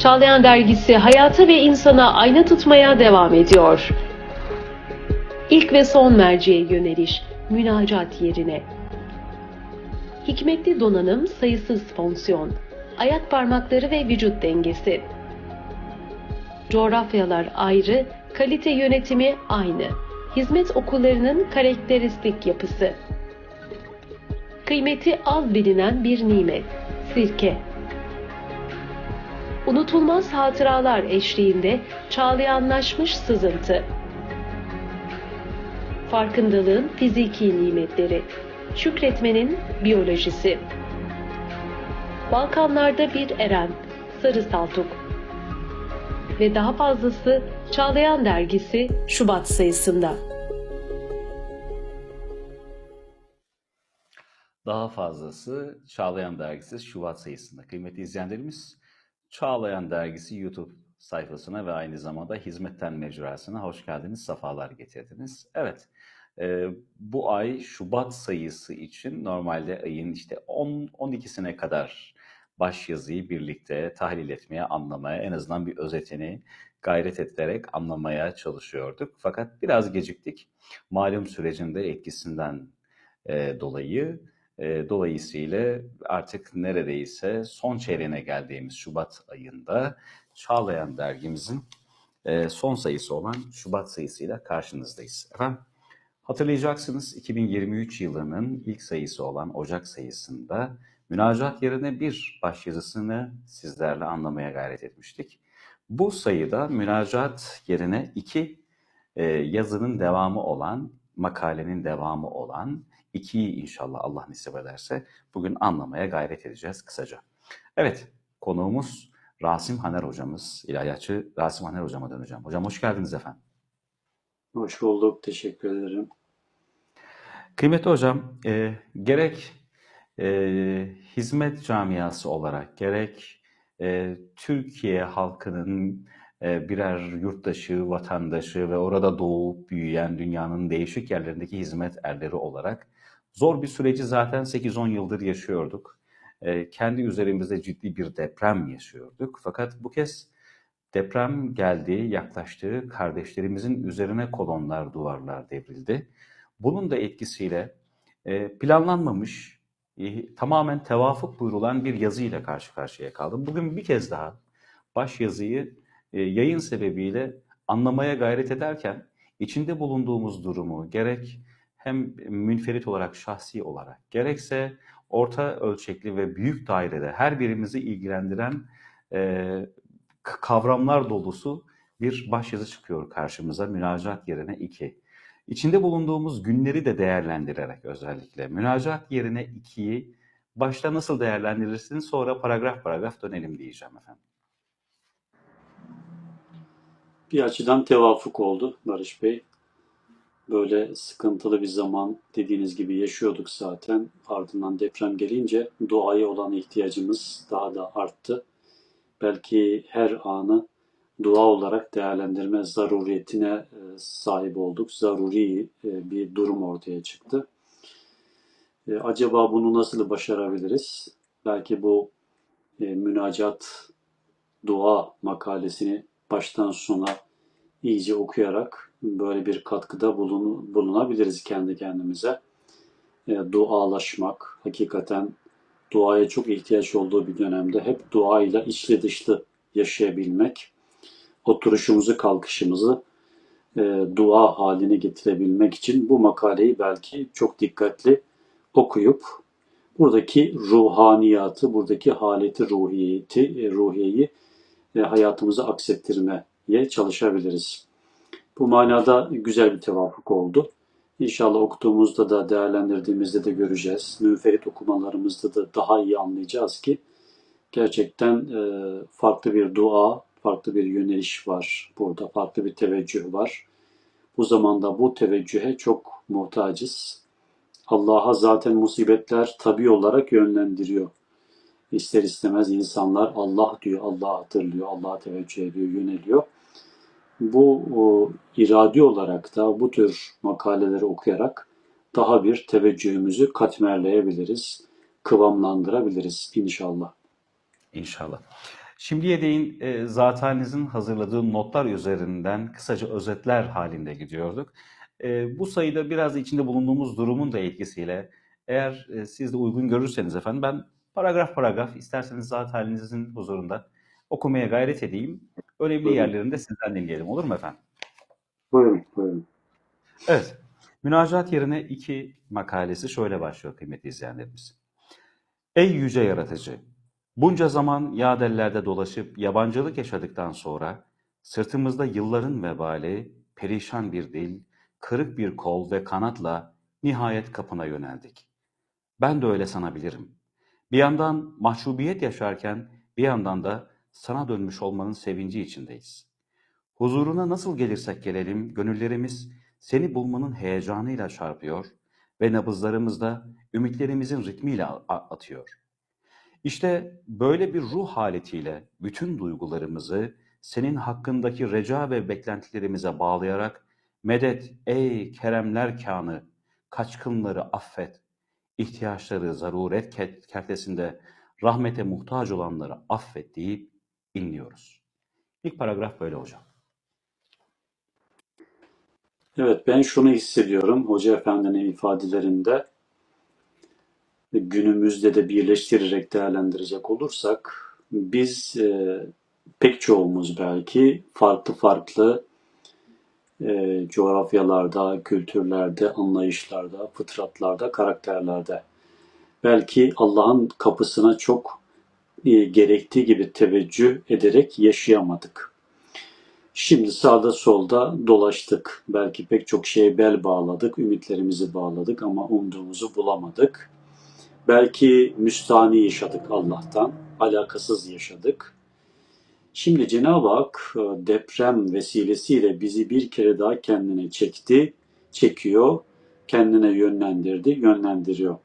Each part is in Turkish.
Çağlayan Dergisi hayata ve insana ayna tutmaya devam ediyor. İlk ve son merceğe yöneliş, münacat yerine. Hikmetli donanım, sayısız fonksiyon, ayak parmakları ve vücut dengesi. Coğrafyalar ayrı, kalite yönetimi aynı. Hizmet okullarının karakteristik yapısı. Kıymeti az bilinen bir nimet, sirke. Unutulmaz hatıralar eşliğinde çağlayanlaşmış sızıntı. Farkındalığın fiziki nimetleri, şükretmenin biyolojisi. Balkanlarda bir eren, Sarı Saltuk. Ve daha fazlası Çağlayan Dergisi Şubat sayısında. Daha fazlası Çağlayan Dergisi Şubat sayısında. Kıymetli izleyenlerimiz Çağlayan Dergisi YouTube sayfasına ve aynı zamanda Hizmetten Mecrası'na hoş geldiniz, sefalar getirdiniz. Evet, e, bu ay Şubat sayısı için normalde ayın işte 10-12'sine kadar baş yazıyı birlikte tahlil etmeye, anlamaya, en azından bir özetini gayret ederek anlamaya çalışıyorduk. Fakat biraz geciktik. Malum sürecinde etkisinden e, dolayı dolayısıyla artık neredeyse son çeyreğine geldiğimiz Şubat ayında Çağlayan dergimizin son sayısı olan Şubat sayısıyla karşınızdayız. Efendim hatırlayacaksınız 2023 yılının ilk sayısı olan Ocak sayısında münacat yerine bir başyazısını sizlerle anlamaya gayret etmiştik. Bu sayıda münacat yerine iki yazının devamı olan, makalenin devamı olan ikiyi inşallah Allah nasip ederse bugün anlamaya gayret edeceğiz kısaca. Evet, konuğumuz Rasim Haner hocamız, ilahiyatçı Rasim Haner hocama döneceğim. Hocam hoş geldiniz efendim. Hoş bulduk, teşekkür ederim. Kıymetli hocam, e, gerek e, hizmet camiası olarak, gerek e, Türkiye halkının e, birer yurttaşı, vatandaşı ve orada doğup büyüyen dünyanın değişik yerlerindeki hizmet erleri olarak Zor bir süreci zaten 8-10 yıldır yaşıyorduk. E, kendi üzerimizde ciddi bir deprem yaşıyorduk. Fakat bu kez deprem geldi, yaklaştı, kardeşlerimizin üzerine kolonlar, duvarlar devrildi. Bunun da etkisiyle e, planlanmamış, e, tamamen tevafuk buyurulan bir yazıyla karşı karşıya kaldım. Bugün bir kez daha baş yazıyı e, yayın sebebiyle anlamaya gayret ederken içinde bulunduğumuz durumu gerek hem münferit olarak, şahsi olarak gerekse orta ölçekli ve büyük dairede her birimizi ilgilendiren e, kavramlar dolusu bir başyazı çıkıyor karşımıza münacat yerine iki. İçinde bulunduğumuz günleri de değerlendirerek özellikle münacat yerine ikiyi başta nasıl değerlendirirsin sonra paragraf paragraf dönelim diyeceğim efendim. Bir açıdan tevafuk oldu Barış Bey böyle sıkıntılı bir zaman dediğiniz gibi yaşıyorduk zaten. Ardından deprem gelince duaya olan ihtiyacımız daha da arttı. Belki her anı dua olarak değerlendirme zaruriyetine e, sahip olduk. Zaruri e, bir durum ortaya çıktı. E, acaba bunu nasıl başarabiliriz? Belki bu münacat dua makalesini baştan sona iyice okuyarak böyle bir katkıda bulun, bulunabiliriz kendi kendimize. E, dualaşmak, hakikaten duaya çok ihtiyaç olduğu bir dönemde hep duayla içli dışlı yaşayabilmek, oturuşumuzu, kalkışımızı e, dua haline getirebilmek için bu makaleyi belki çok dikkatli okuyup buradaki ruhaniyatı, buradaki haleti ruhiyeti, e, ruhiyeyi e, hayatımıza aksettirmeye çalışabiliriz. Bu manada güzel bir tevafuk oldu. İnşallah okuduğumuzda da değerlendirdiğimizde de göreceğiz. Münferit okumalarımızda da daha iyi anlayacağız ki gerçekten e, farklı bir dua, farklı bir yöneliş var burada, farklı bir teveccüh var. Bu zamanda bu teveccühe çok muhtacız. Allah'a zaten musibetler tabi olarak yönlendiriyor. İster istemez insanlar Allah diyor, Allah hatırlıyor, Allah'a teveccüh ediyor, yöneliyor bu o, iradi olarak da bu tür makaleleri okuyarak daha bir teveccühümüzü katmerleyebiliriz, kıvamlandırabiliriz inşallah. İnşallah. Şimdiye değin e, zatenizin hazırladığı notlar üzerinden kısaca özetler halinde gidiyorduk. E, bu sayıda biraz içinde bulunduğumuz durumun da etkisiyle eğer e, siz de uygun görürseniz efendim ben paragraf paragraf isterseniz zatenizin huzurunda okumaya gayret edeyim. Önemli Buyurun. yerlerinde sizden dinleyelim olur mu efendim? Buyurun, buyurun. Evet. Münacat yerine iki makalesi şöyle başlıyor kıymetli izleyenlerimiz. Ey yüce yaratıcı! Bunca zaman yadellerde dolaşıp yabancılık yaşadıktan sonra sırtımızda yılların vebali, perişan bir dil, kırık bir kol ve kanatla nihayet kapına yöneldik. Ben de öyle sanabilirim. Bir yandan mahcubiyet yaşarken bir yandan da sana dönmüş olmanın sevinci içindeyiz. Huzuruna nasıl gelirsek gelelim gönüllerimiz seni bulmanın heyecanıyla çarpıyor ve nabızlarımız da ümitlerimizin ritmiyle atıyor. İşte böyle bir ruh haletiyle bütün duygularımızı senin hakkındaki reca ve beklentilerimize bağlayarak medet ey keremler kanı, kaçkınları affet, ihtiyaçları zaruret ke- kertesinde rahmete muhtaç olanları affet deyip inliyoruz. İlk paragraf böyle hocam. Evet, ben şunu hissediyorum Hoca Efendi'nin ifadelerinde günümüzde de birleştirerek değerlendirecek olursak biz e, pek çoğumuz belki farklı farklı e, coğrafyalarda, kültürlerde, anlayışlarda, fıtratlarda, karakterlerde belki Allah'ın kapısına çok e, gerektiği gibi teveccüh ederek yaşayamadık. Şimdi sağda solda dolaştık. Belki pek çok şeye bel bağladık, ümitlerimizi bağladık ama umduğumuzu bulamadık. Belki müstani yaşadık Allah'tan, alakasız yaşadık. Şimdi Cenab-ı Hak e, deprem vesilesiyle bizi bir kere daha kendine çekti, çekiyor, kendine yönlendirdi, yönlendiriyor.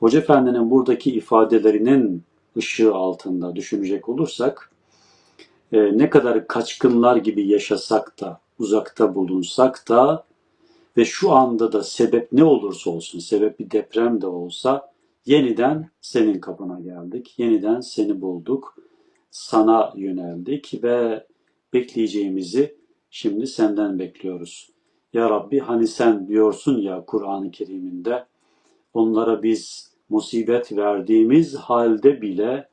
Hoca Efendi'nin buradaki ifadelerinin ışığı altında düşünecek olursak, e, ne kadar kaçkınlar gibi yaşasak da, uzakta bulunsak da ve şu anda da sebep ne olursa olsun, sebep bir deprem de olsa yeniden senin kapına geldik, yeniden seni bulduk, sana yöneldik ve bekleyeceğimizi şimdi senden bekliyoruz. Ya Rabbi hani sen diyorsun ya Kur'an-ı Kerim'inde onlara biz musibet verdiğimiz halde bile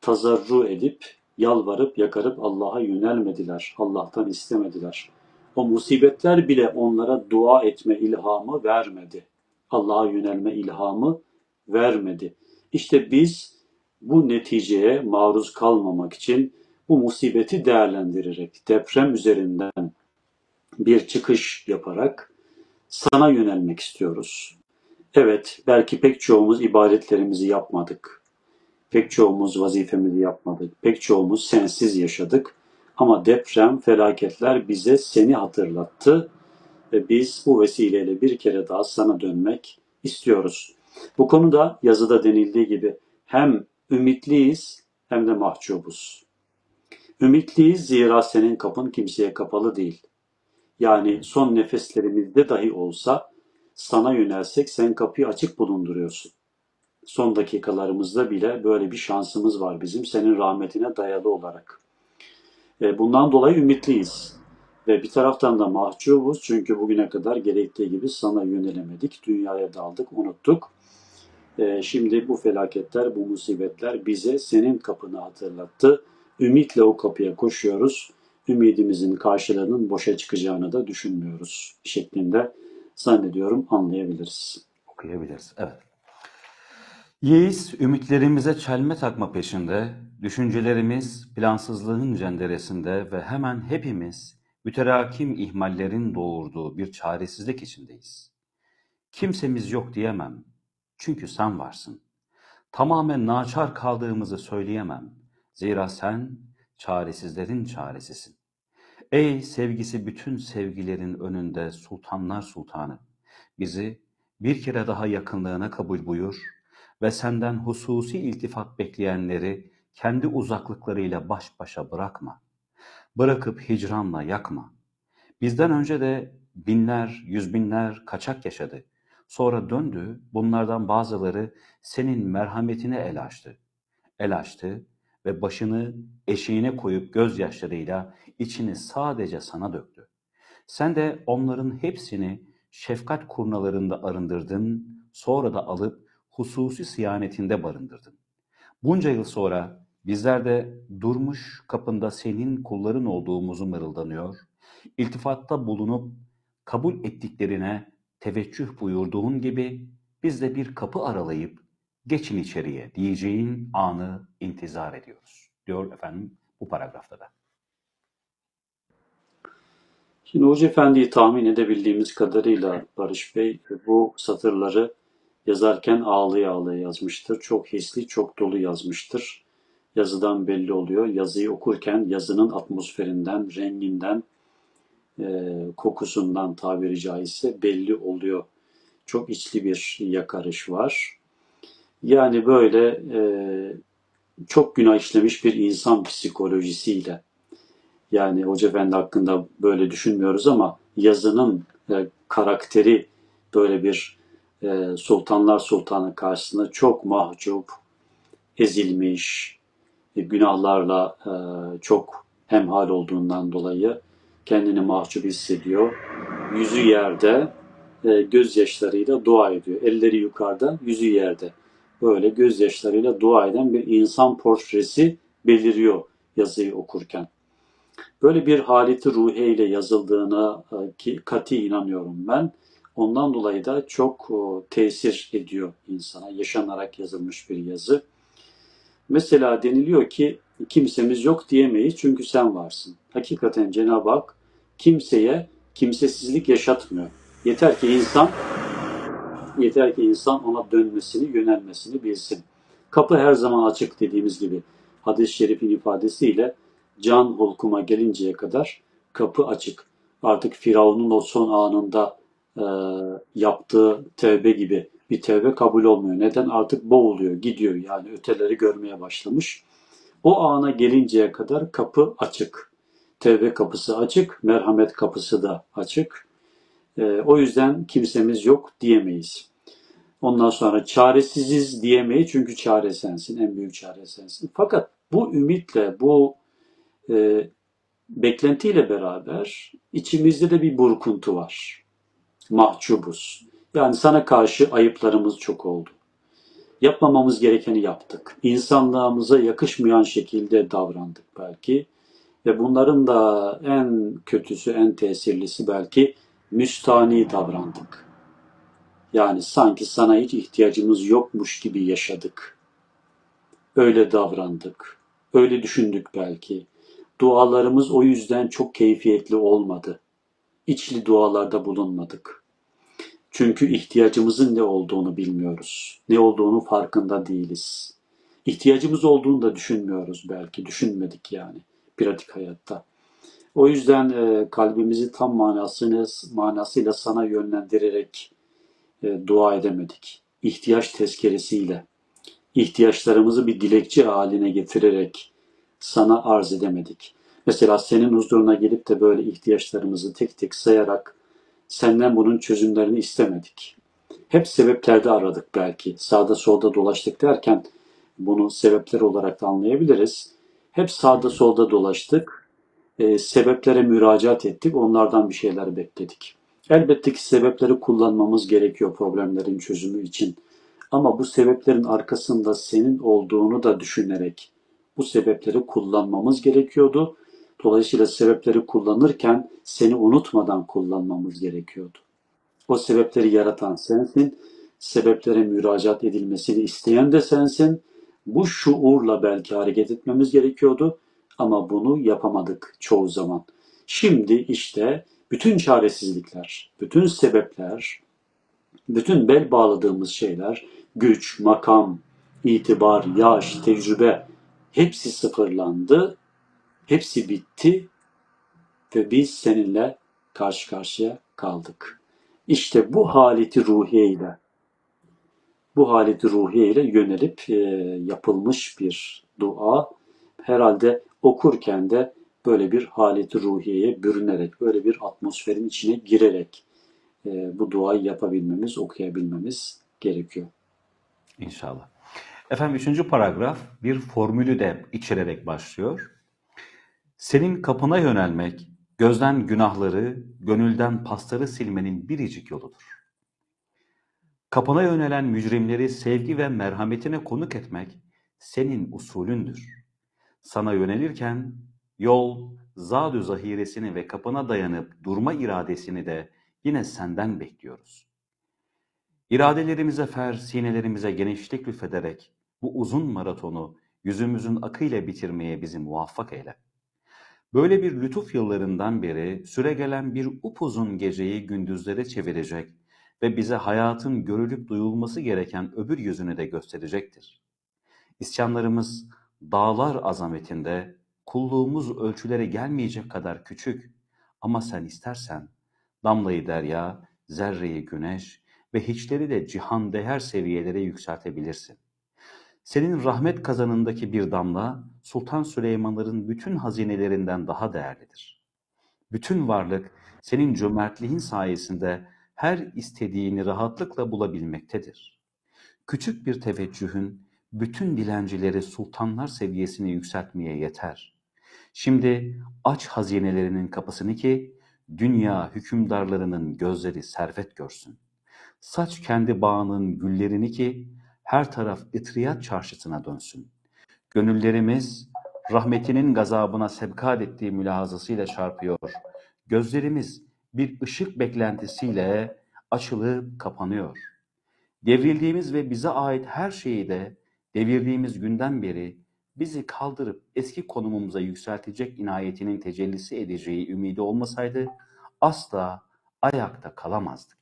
tazarru edip, yalvarıp, yakarıp Allah'a yönelmediler. Allah'tan istemediler. O musibetler bile onlara dua etme ilhamı vermedi. Allah'a yönelme ilhamı vermedi. İşte biz bu neticeye maruz kalmamak için bu musibeti değerlendirerek, deprem üzerinden bir çıkış yaparak sana yönelmek istiyoruz. Evet, belki pek çoğumuz ibadetlerimizi yapmadık. Pek çoğumuz vazifemizi yapmadık. Pek çoğumuz sensiz yaşadık. Ama deprem, felaketler bize seni hatırlattı ve biz bu vesileyle bir kere daha sana dönmek istiyoruz. Bu konuda yazıda denildiği gibi hem ümitliyiz hem de mahcubuz. Ümitliyiz zira senin kapın kimseye kapalı değil. Yani son nefeslerimizde dahi olsa sana yönelsek sen kapıyı açık bulunduruyorsun. Son dakikalarımızda bile böyle bir şansımız var bizim senin rahmetine dayalı olarak. E, Bundan dolayı ümitliyiz. Ve bir taraftan da mahcubuz çünkü bugüne kadar gerektiği gibi sana yönelemedik, dünyaya daldık, unuttuk. E, Şimdi bu felaketler, bu musibetler bize senin kapını hatırlattı. Ümitle o kapıya koşuyoruz. Ümidimizin karşılığının boşa çıkacağını da düşünmüyoruz şeklinde zannediyorum anlayabiliriz. Okuyabiliriz. Evet. Yeis ümitlerimize çelme takma peşinde, düşüncelerimiz plansızlığın cenderesinde ve hemen hepimiz müterakim ihmallerin doğurduğu bir çaresizlik içindeyiz. Kimsemiz yok diyemem. Çünkü sen varsın. Tamamen naçar kaldığımızı söyleyemem. Zira sen çaresizlerin çaresisin. Ey sevgisi bütün sevgilerin önünde sultanlar sultanı, bizi bir kere daha yakınlığına kabul buyur ve senden hususi iltifat bekleyenleri kendi uzaklıklarıyla baş başa bırakma. Bırakıp hicranla yakma. Bizden önce de binler, yüz binler kaçak yaşadı. Sonra döndü, bunlardan bazıları senin merhametine el açtı. El açtı ve başını eşeğine koyup gözyaşlarıyla içini sadece sana döktü. Sen de onların hepsini şefkat kurnalarında arındırdın, sonra da alıp hususi siyanetinde barındırdın. Bunca yıl sonra bizler de durmuş kapında senin kulların olduğumuzu mırıldanıyor, iltifatta bulunup kabul ettiklerine teveccüh buyurduğun gibi biz de bir kapı aralayıp geçin içeriye diyeceğin anı intizar ediyoruz. Diyor efendim bu paragrafta da. Şimdi Hoca Efendi'yi tahmin edebildiğimiz kadarıyla Barış Bey bu satırları yazarken ağlaya ağlaya yazmıştır. Çok hisli, çok dolu yazmıştır. Yazıdan belli oluyor. Yazıyı okurken yazının atmosferinden, renginden, e, kokusundan tabiri caizse belli oluyor. Çok içli bir yakarış var. Yani böyle e, çok günah işlemiş bir insan psikolojisiyle yani Hoca Efendi hakkında böyle düşünmüyoruz ama yazının e, karakteri böyle bir e, sultanlar sultanı karşısında çok mahcup, ezilmiş, e, günahlarla e, çok hemhal olduğundan dolayı kendini mahcup hissediyor. Yüzü yerde, e, gözyaşlarıyla dua ediyor. Elleri yukarıda, yüzü yerde. Böyle gözyaşlarıyla dua eden bir insan portresi beliriyor yazıyı okurken. Böyle bir haleti ruhiye ile yazıldığına e, ki kati inanıyorum ben. Ondan dolayı da çok tesir ediyor insana. Yaşanarak yazılmış bir yazı. Mesela deniliyor ki kimsemiz yok diyemeyiz çünkü sen varsın. Hakikaten Cenab-ı Hak kimseye kimsesizlik yaşatmıyor. Yeter ki insan yeter ki insan ona dönmesini, yönelmesini bilsin. Kapı her zaman açık dediğimiz gibi hadis-i şerifin ifadesiyle can hulkuma gelinceye kadar kapı açık. Artık Firavun'un o son anında e, yaptığı tevbe gibi bir tevbe kabul olmuyor. Neden? Artık boğuluyor, gidiyor yani öteleri görmeye başlamış. O ana gelinceye kadar kapı açık. Tevbe kapısı açık, merhamet kapısı da açık. E, o yüzden kimsemiz yok diyemeyiz. Ondan sonra çaresiziz diyemeyiz çünkü çare sensin, en büyük çare sensin. Fakat bu ümitle, bu e, beklentiyle beraber içimizde de bir burkuntu var. Mahcubuz. Yani sana karşı ayıplarımız çok oldu. Yapmamamız gerekeni yaptık. İnsanlığımıza yakışmayan şekilde davrandık belki. Ve bunların da en kötüsü, en tesirlisi belki müstani davrandık. Yani sanki sana hiç ihtiyacımız yokmuş gibi yaşadık. Öyle davrandık. Öyle düşündük belki. Dualarımız o yüzden çok keyfiyetli olmadı. İçli dualarda bulunmadık. Çünkü ihtiyacımızın ne olduğunu bilmiyoruz. Ne olduğunu farkında değiliz. İhtiyacımız olduğunu da düşünmüyoruz belki. Düşünmedik yani pratik hayatta. O yüzden e, kalbimizi tam manasını, manasıyla sana yönlendirerek e, dua edemedik. İhtiyaç tezkeresiyle, ihtiyaçlarımızı bir dilekçe haline getirerek sana arz edemedik. Mesela senin huzuruna gelip de böyle ihtiyaçlarımızı tek tek sayarak senden bunun çözümlerini istemedik. Hep sebeplerde aradık belki. Sağda solda dolaştık derken bunu sebepler olarak da anlayabiliriz. Hep sağda solda dolaştık. E, sebeplere müracaat ettik. Onlardan bir şeyler bekledik. Elbette ki sebepleri kullanmamız gerekiyor problemlerin çözümü için. Ama bu sebeplerin arkasında senin olduğunu da düşünerek bu sebepleri kullanmamız gerekiyordu. Dolayısıyla sebepleri kullanırken seni unutmadan kullanmamız gerekiyordu. O sebepleri yaratan sensin, sebeplere müracaat edilmesini isteyen de sensin. Bu şuurla belki hareket etmemiz gerekiyordu ama bunu yapamadık çoğu zaman. Şimdi işte bütün çaresizlikler, bütün sebepler, bütün bel bağladığımız şeyler, güç, makam, itibar, yaş, tecrübe hepsi sıfırlandı, hepsi bitti ve biz seninle karşı karşıya kaldık. İşte bu haleti ruhiye ile bu haleti ruhiye ile yönelip e, yapılmış bir dua herhalde okurken de böyle bir haleti ruhiyeye bürünerek, böyle bir atmosferin içine girerek e, bu duayı yapabilmemiz, okuyabilmemiz gerekiyor. İnşallah. Efendim üçüncü paragraf bir formülü de içererek başlıyor. Senin kapına yönelmek, gözden günahları, gönülden pasları silmenin biricik yoludur. Kapına yönelen mücrimleri sevgi ve merhametine konuk etmek senin usulündür. Sana yönelirken yol, zadü zahiresini ve kapına dayanıp durma iradesini de yine senden bekliyoruz. İradelerimize fer, sinelerimize genişlik lütfederek bu uzun maratonu yüzümüzün akıyla bitirmeye bizi muvaffak eyle. Böyle bir lütuf yıllarından beri süre gelen bir upuzun geceyi gündüzlere çevirecek ve bize hayatın görülüp duyulması gereken öbür yüzünü de gösterecektir. İsyanlarımız dağlar azametinde, kulluğumuz ölçülere gelmeyecek kadar küçük ama sen istersen damlayı derya, zerreyi güneş ve hiçleri de cihan değer seviyelere yükseltebilirsin. Senin rahmet kazanındaki bir damla Sultan Süleymanların bütün hazinelerinden daha değerlidir. Bütün varlık senin cömertliğin sayesinde her istediğini rahatlıkla bulabilmektedir. Küçük bir teveccühün bütün dilencileri sultanlar seviyesine yükseltmeye yeter. Şimdi aç hazinelerinin kapısını ki dünya hükümdarlarının gözleri servet görsün. Saç kendi bağının güllerini ki her taraf itriyat çarşısına dönsün. Gönüllerimiz rahmetinin gazabına sebkat ettiği mülahazasıyla çarpıyor. Gözlerimiz bir ışık beklentisiyle açılıp kapanıyor. Devrildiğimiz ve bize ait her şeyi de devirdiğimiz günden beri bizi kaldırıp eski konumumuza yükseltecek inayetinin tecellisi edeceği ümidi olmasaydı asla ayakta kalamazdık.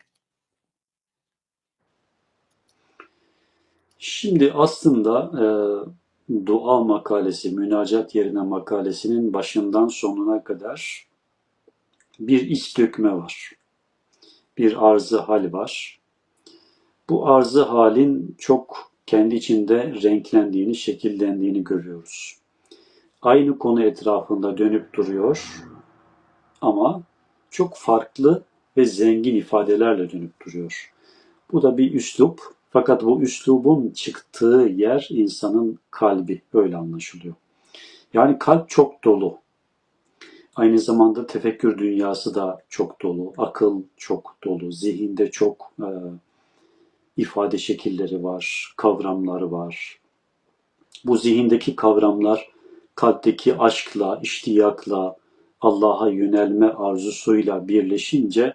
Şimdi aslında e, dua makalesi, münacat yerine makalesinin başından sonuna kadar bir iç dökme var. Bir arzı hal var. Bu arzı halin çok kendi içinde renklendiğini, şekillendiğini görüyoruz. Aynı konu etrafında dönüp duruyor ama çok farklı ve zengin ifadelerle dönüp duruyor. Bu da bir üslup. Fakat bu üslubun çıktığı yer insanın kalbi. Öyle anlaşılıyor. Yani kalp çok dolu. Aynı zamanda tefekkür dünyası da çok dolu. Akıl çok dolu. Zihinde çok e, ifade şekilleri var, kavramları var. Bu zihindeki kavramlar kalpteki aşkla, iştiyakla, Allah'a yönelme arzusuyla birleşince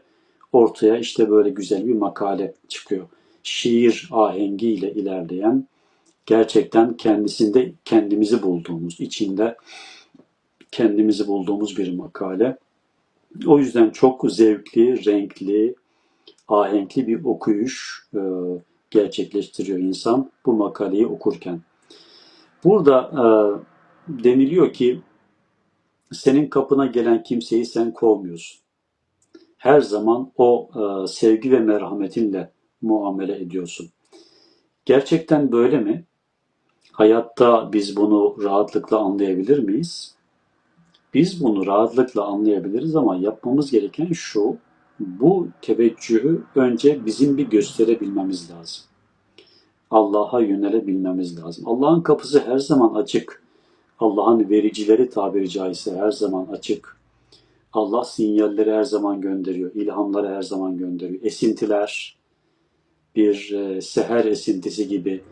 ortaya işte böyle güzel bir makale çıkıyor. Şiir ahengiyle ilerleyen, gerçekten kendisinde kendimizi bulduğumuz, içinde kendimizi bulduğumuz bir makale. O yüzden çok zevkli, renkli, ahenkli bir okuyuş e, gerçekleştiriyor insan bu makaleyi okurken. Burada e, deniliyor ki senin kapına gelen kimseyi sen kovmuyorsun. Her zaman o e, sevgi ve merhametinle muamele ediyorsun. Gerçekten böyle mi? Hayatta biz bunu rahatlıkla anlayabilir miyiz? Biz bunu rahatlıkla anlayabiliriz ama yapmamız gereken şu, bu teveccühü önce bizim bir gösterebilmemiz lazım. Allah'a yönelebilmemiz lazım. Allah'ın kapısı her zaman açık. Allah'ın vericileri tabiri caizse her zaman açık. Allah sinyalleri her zaman gönderiyor, ilhamları her zaman gönderiyor. Esintiler bir e, seher esintisi gibi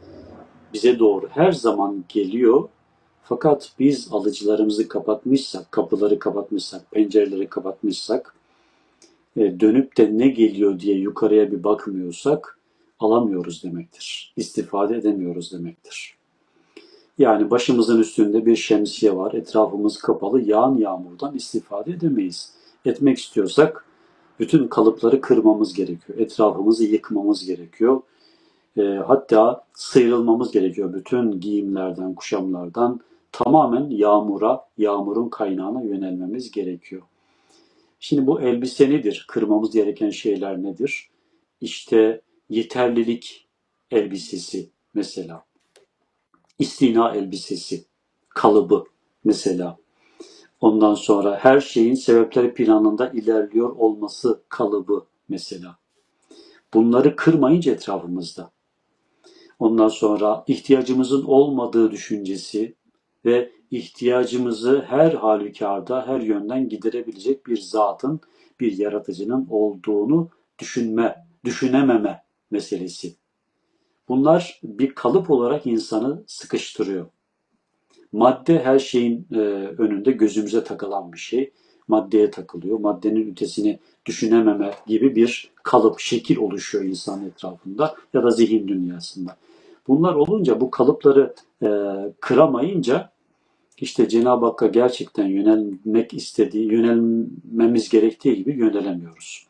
bize doğru her zaman geliyor. Fakat biz alıcılarımızı kapatmışsak, kapıları kapatmışsak, pencereleri kapatmışsak, dönüp de ne geliyor diye yukarıya bir bakmıyorsak alamıyoruz demektir. İstifade edemiyoruz demektir. Yani başımızın üstünde bir şemsiye var, etrafımız kapalı, yağan yağmurdan istifade edemeyiz. Etmek istiyorsak bütün kalıpları kırmamız gerekiyor, etrafımızı yıkmamız gerekiyor. E, hatta sıyrılmamız gerekiyor bütün giyimlerden, kuşamlardan. Tamamen yağmura, yağmurun kaynağına yönelmemiz gerekiyor. Şimdi bu elbise nedir? Kırmamız gereken şeyler nedir? İşte yeterlilik elbisesi mesela. İstina elbisesi, kalıbı mesela. Ondan sonra her şeyin sebepleri planında ilerliyor olması kalıbı mesela. Bunları kırmayınca etrafımızda. ondan sonra ihtiyacımızın olmadığı düşüncesi ve ihtiyacımızı her halükarda, her yönden giderebilecek bir zatın, bir yaratıcının olduğunu düşünme, düşünememe meselesi. Bunlar bir kalıp olarak insanı sıkıştırıyor. Madde her şeyin e, önünde gözümüze takılan bir şey. Maddeye takılıyor. Maddenin ötesini düşünememe gibi bir kalıp, şekil oluşuyor insan etrafında ya da zihin dünyasında. Bunlar olunca bu kalıpları e, kıramayınca işte Cenab-ı Hakk'a gerçekten yönelmek istediği, yönelmemiz gerektiği gibi yönelemiyoruz.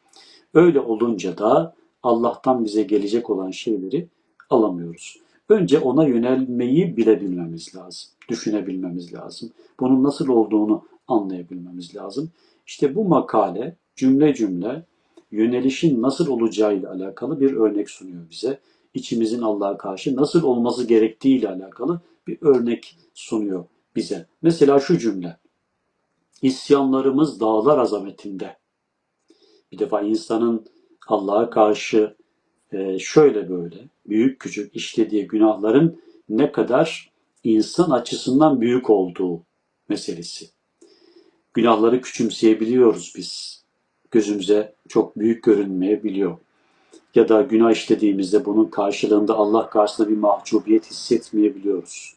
Öyle olunca da Allah'tan bize gelecek olan şeyleri alamıyoruz. Önce ona yönelmeyi bilebilmemiz lazım, düşünebilmemiz lazım. Bunun nasıl olduğunu anlayabilmemiz lazım. İşte bu makale cümle cümle yönelişin nasıl olacağıyla alakalı bir örnek sunuyor bize. İçimizin Allah'a karşı nasıl olması gerektiğiyle alakalı bir örnek sunuyor bize. Mesela şu cümle. İsyanlarımız dağlar azametinde. Bir defa insanın Allah'a karşı e, şöyle böyle büyük küçük işlediği günahların ne kadar insan açısından büyük olduğu meselesi. Günahları küçümseyebiliyoruz biz. Gözümüze çok büyük görünmeyebiliyor. Ya da günah işlediğimizde bunun karşılığında Allah karşısında bir mahcubiyet hissetmeyebiliyoruz.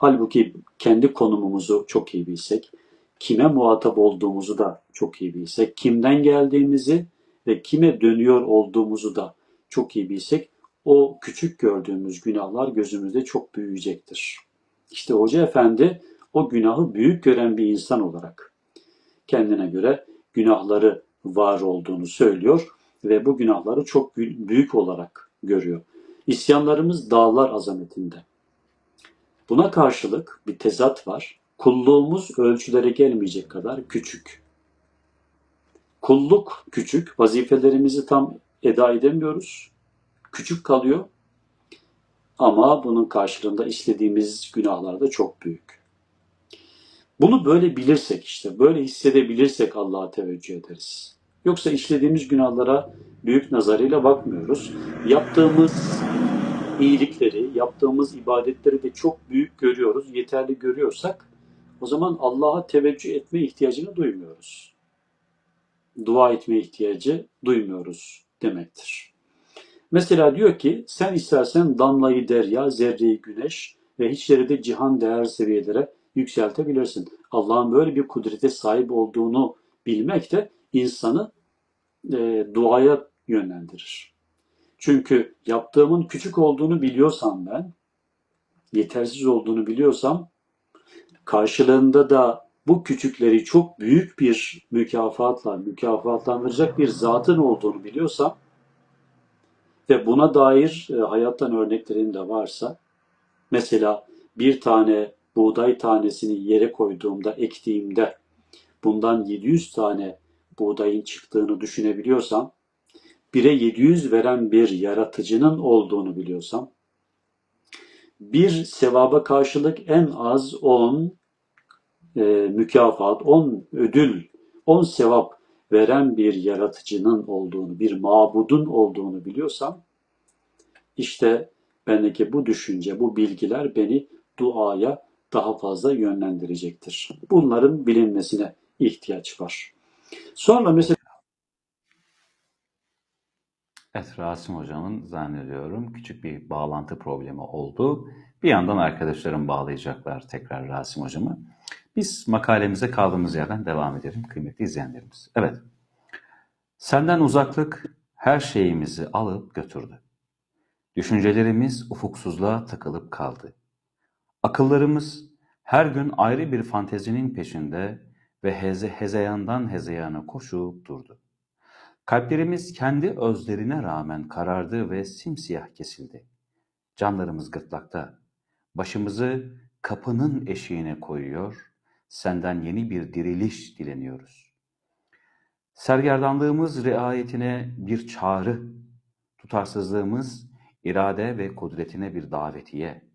Halbuki kendi konumumuzu çok iyi bilsek, kime muhatap olduğumuzu da çok iyi bilsek, kimden geldiğimizi ve kime dönüyor olduğumuzu da çok iyi bilsek, o küçük gördüğümüz günahlar gözümüzde çok büyüyecektir. İşte Hoca Efendi o günahı büyük gören bir insan olarak kendine göre günahları var olduğunu söylüyor ve bu günahları çok büyük olarak görüyor. İsyanlarımız dağlar azametinde. Buna karşılık bir tezat var. Kulluğumuz ölçülere gelmeyecek kadar küçük. Kulluk küçük, vazifelerimizi tam eda edemiyoruz. Küçük kalıyor. Ama bunun karşılığında istediğimiz günahlar da çok büyük. Bunu böyle bilirsek işte, böyle hissedebilirsek Allah'a teveccüh ederiz. Yoksa işlediğimiz günahlara büyük nazarıyla bakmıyoruz. Yaptığımız iyilikleri, yaptığımız ibadetleri de çok büyük görüyoruz, yeterli görüyorsak o zaman Allah'a teveccüh etme ihtiyacını duymuyoruz. Dua etme ihtiyacı duymuyoruz demektir. Mesela diyor ki sen istersen damlayı derya, zerreyi güneş ve hiçleri de cihan değer seviyelere yükseltebilirsin. Allah'ın böyle bir kudrete sahip olduğunu bilmek de insanı e, duaya yönlendirir. Çünkü yaptığımın küçük olduğunu biliyorsam ben, yetersiz olduğunu biliyorsam, karşılığında da bu küçükleri çok büyük bir mükafatla, mükafatlandıracak bir zatın olduğunu biliyorsam ve buna dair e, hayattan örneklerim de varsa, mesela bir tane buğday tanesini yere koyduğumda, ektiğimde bundan 700 tane buğdayın çıktığını düşünebiliyorsam, 1'e 700 veren bir yaratıcının olduğunu biliyorsam, bir sevaba karşılık en az 10 e, mükafat, 10 ödül, 10 sevap veren bir yaratıcının olduğunu, bir mabudun olduğunu biliyorsam, işte bendeki bu düşünce, bu bilgiler beni duaya daha fazla yönlendirecektir. Bunların bilinmesine ihtiyaç var. Sonra mesela Evet, Rasim Hocam'ın zannediyorum küçük bir bağlantı problemi oldu. Bir yandan arkadaşlarım bağlayacaklar tekrar Rasim Hocam'ı. Biz makalemize kaldığımız yerden devam edelim kıymetli izleyenlerimiz. Evet, senden uzaklık her şeyimizi alıp götürdü. Düşüncelerimiz ufuksuzluğa takılıp kaldı. Akıllarımız her gün ayrı bir fantezinin peşinde ve heze hezeyandan hezeyana koşup durdu. Kalplerimiz kendi özlerine rağmen karardı ve simsiyah kesildi. Canlarımız gırtlakta. Başımızı kapının eşiğine koyuyor, senden yeni bir diriliş dileniyoruz. Sergerdanlığımız riayetine bir çağrı, tutarsızlığımız irade ve kudretine bir davetiye,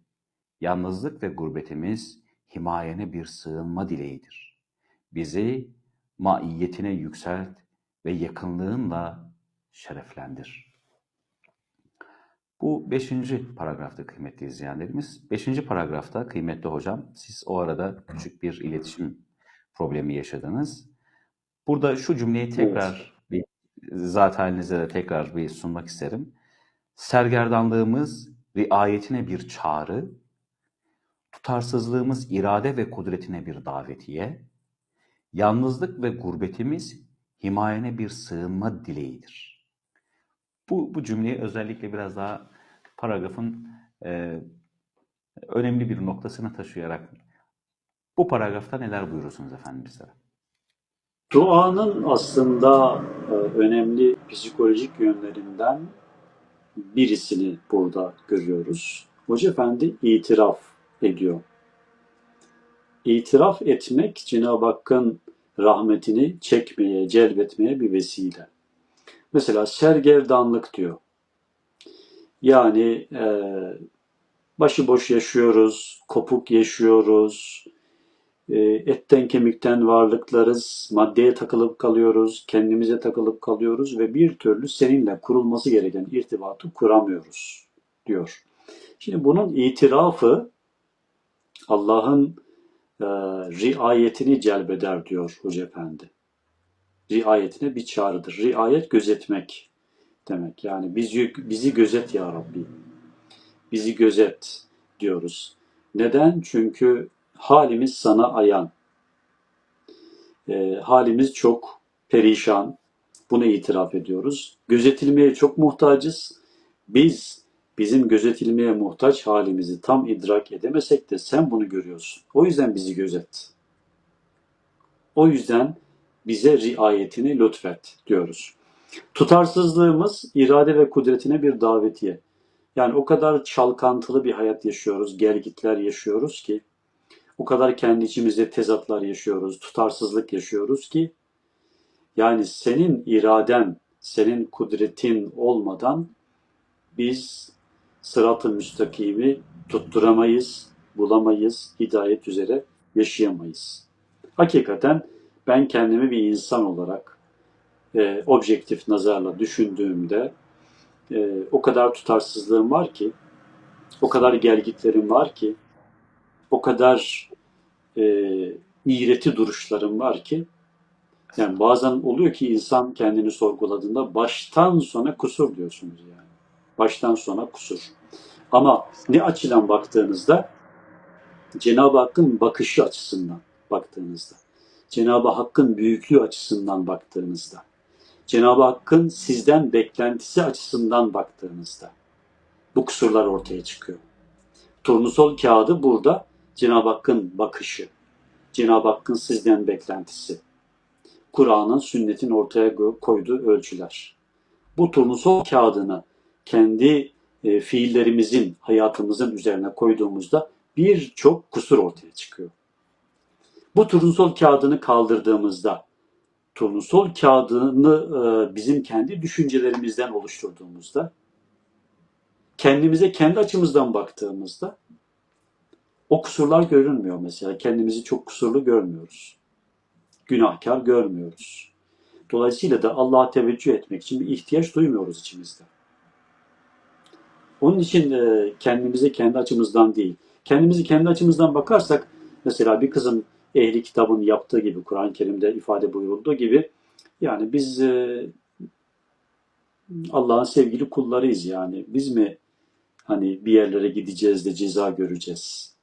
yalnızlık ve gurbetimiz himayene bir sığınma dileğidir. Bizi maiyetine yükselt, ve yakınlığınla şereflendir. Bu beşinci paragrafta kıymetli izleyenlerimiz. Beşinci paragrafta kıymetli hocam siz o arada küçük bir iletişim problemi yaşadınız. Burada şu cümleyi tekrar bir zat halinize de tekrar bir sunmak isterim. Sergerdanlığımız riayetine bir çağrı, tutarsızlığımız irade ve kudretine bir davetiye, yalnızlık ve gurbetimiz himayene bir sığınma dileğidir. Bu, bu cümleyi özellikle biraz daha paragrafın e, önemli bir noktasına taşıyarak bu paragrafta neler buyurursunuz efendim bizlere? Duanın aslında e, önemli psikolojik yönlerinden birisini burada görüyoruz. Hoca Efendi itiraf ediyor. İtiraf etmek Cenab-ı Hakk'ın rahmetini çekmeye, celbetmeye bir vesile. Mesela sergerdanlık diyor. Yani e, başıboş yaşıyoruz, kopuk yaşıyoruz, e, etten kemikten varlıklarız, maddeye takılıp kalıyoruz, kendimize takılıp kalıyoruz ve bir türlü seninle kurulması gereken irtibatı kuramıyoruz diyor. Şimdi bunun itirafı Allah'ın e, riayetini celbeder diyor Hoca Efendi. Riayetine bir çağrıdır. Riayet gözetmek demek. Yani bizi, bizi gözet ya Rabbi. Bizi gözet diyoruz. Neden? Çünkü halimiz sana ayan. E, halimiz çok perişan. Bunu itiraf ediyoruz. Gözetilmeye çok muhtacız. Biz bizim gözetilmeye muhtaç halimizi tam idrak edemesek de sen bunu görüyorsun. O yüzden bizi gözet. O yüzden bize riayetini lütfet diyoruz. Tutarsızlığımız irade ve kudretine bir davetiye. Yani o kadar çalkantılı bir hayat yaşıyoruz, gelgitler yaşıyoruz ki, o kadar kendi içimizde tezatlar yaşıyoruz, tutarsızlık yaşıyoruz ki, yani senin iraden, senin kudretin olmadan biz sırat-ı müstakimi tutturamayız, bulamayız, hidayet üzere yaşayamayız. Hakikaten ben kendimi bir insan olarak e, objektif nazarla düşündüğümde e, o kadar tutarsızlığım var ki, o kadar gelgitlerim var ki, o kadar e, iğreti duruşlarım var ki, yani bazen oluyor ki insan kendini sorguladığında baştan sona kusur diyorsunuz yani. Baştan sona kusur. Ama ne açıdan baktığınızda Cenab-ı Hakk'ın bakışı açısından baktığınızda, Cenab-ı Hakk'ın büyüklüğü açısından baktığınızda, Cenab-ı Hakk'ın sizden beklentisi açısından baktığınızda bu kusurlar ortaya çıkıyor. Turnusol kağıdı burada Cenab-ı Hakk'ın bakışı, Cenab-ı Hakk'ın sizden beklentisi, Kur'an'ın, sünnetin ortaya koyduğu ölçüler. Bu turnusol kağıdını kendi e, fiillerimizin, hayatımızın üzerine koyduğumuzda birçok kusur ortaya çıkıyor. Bu turnusol kağıdını kaldırdığımızda, turnusol kağıdını e, bizim kendi düşüncelerimizden oluşturduğumuzda, kendimize kendi açımızdan baktığımızda o kusurlar görünmüyor mesela. Kendimizi çok kusurlu görmüyoruz. Günahkar görmüyoruz. Dolayısıyla da Allah'a teveccüh etmek için bir ihtiyaç duymuyoruz içimizde. Onun için e, kendimize kendi açımızdan değil, kendimizi kendi açımızdan bakarsak, mesela bir kızın ehli kitabın yaptığı gibi, Kur'an-ı Kerim'de ifade buyurulduğu gibi, yani biz e, Allah'ın sevgili kullarıyız yani. Biz mi hani bir yerlere gideceğiz de ceza göreceğiz?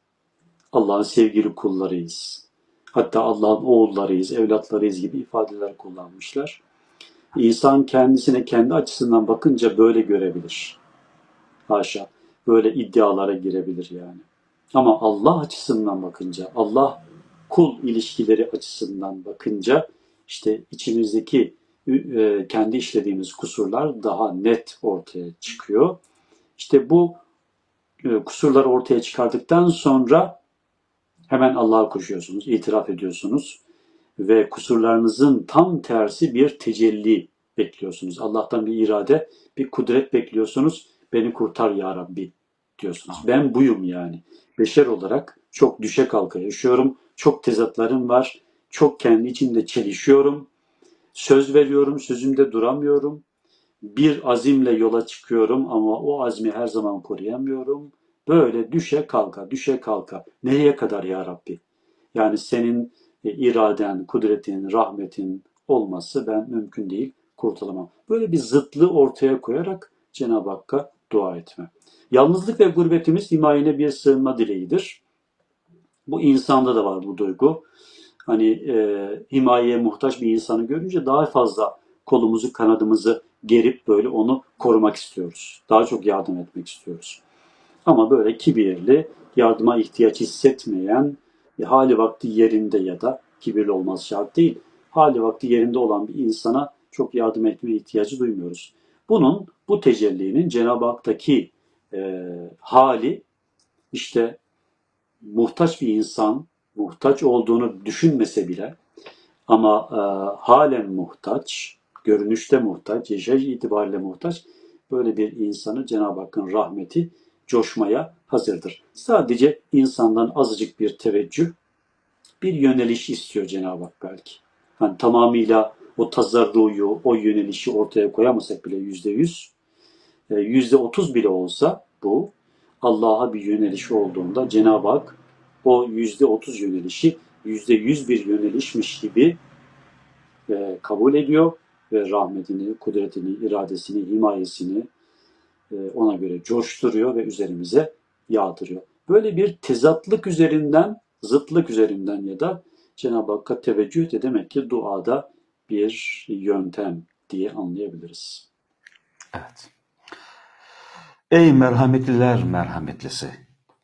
Allah'ın sevgili kullarıyız. Hatta Allah'ın oğullarıyız, evlatlarıyız gibi ifadeler kullanmışlar. İnsan kendisine kendi açısından bakınca böyle görebilir. Haşa. Böyle iddialara girebilir yani. Ama Allah açısından bakınca, Allah kul ilişkileri açısından bakınca işte içimizdeki e, kendi işlediğimiz kusurlar daha net ortaya çıkıyor. İşte bu e, kusurları ortaya çıkardıktan sonra hemen Allah'a koşuyorsunuz, itiraf ediyorsunuz ve kusurlarınızın tam tersi bir tecelli bekliyorsunuz. Allah'tan bir irade, bir kudret bekliyorsunuz Beni kurtar ya Rabbi diyorsunuz. Ben buyum yani. Beşer olarak çok düşe kalka yaşıyorum. Çok tezatlarım var. Çok kendi içimde çelişiyorum. Söz veriyorum, sözümde duramıyorum. bir azimle yola çıkıyorum ama o azmi her zaman koruyamıyorum. Böyle düşe kalka, düşe kalka. Nereye kadar ya Rabbi? Yani senin e, iraden, kudretin, rahmetin olması ben mümkün değil, kurtulamam. Böyle bir zıtlığı ortaya koyarak Cenab-ı Hakk'a dua etme. Yalnızlık ve gurbetimiz himayene bir sığınma dileğidir. Bu insanda da var bu duygu. Hani e, himayeye muhtaç bir insanı görünce daha fazla kolumuzu, kanadımızı gerip böyle onu korumak istiyoruz. Daha çok yardım etmek istiyoruz. Ama böyle kibirli, yardıma ihtiyaç hissetmeyen, e, hali vakti yerinde ya da kibirli olması şart değil, hali vakti yerinde olan bir insana çok yardım etmeye ihtiyacı duymuyoruz. Bunun, bu tecellinin Cenab-ı Hak'taki e, hali işte muhtaç bir insan, muhtaç olduğunu düşünmese bile ama e, halen muhtaç, görünüşte muhtaç, yaşayış itibariyle muhtaç böyle bir insanı Cenab-ı Hakk'ın rahmeti coşmaya hazırdır. Sadece insandan azıcık bir teveccüh, bir yöneliş istiyor Cenab-ı Hak belki. Yani tamamıyla o tazarruyu, o yönelişi ortaya koyamasak bile yüzde yüz, yüzde otuz bile olsa bu Allah'a bir yöneliş olduğunda Cenab-ı Hak o yüzde otuz yönelişi yüzde yüz bir yönelişmiş gibi e, kabul ediyor ve rahmetini, kudretini, iradesini, himayesini e, ona göre coşturuyor ve üzerimize yağdırıyor. Böyle bir tezatlık üzerinden, zıtlık üzerinden ya da Cenab-ı Hakk'a teveccüh de demek ki duada bir yöntem diye anlayabiliriz. Evet. Ey merhametliler merhametlisi!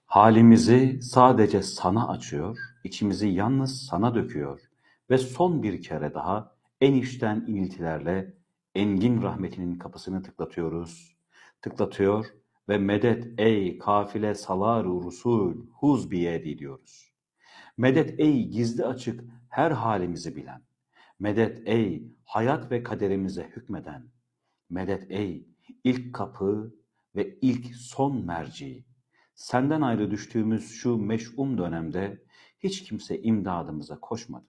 Halimizi sadece sana açıyor, içimizi yalnız sana döküyor ve son bir kere daha en içten iniltilerle engin rahmetinin kapısını tıklatıyoruz, tıklatıyor ve medet ey kafile salar rusul huz biyedi diyoruz. Medet ey gizli açık her halimizi bilen. Medet ey hayat ve kaderimize hükmeden. Medet ey ilk kapı ve ilk son merci. Senden ayrı düştüğümüz şu meş'um dönemde hiç kimse imdadımıza koşmadı.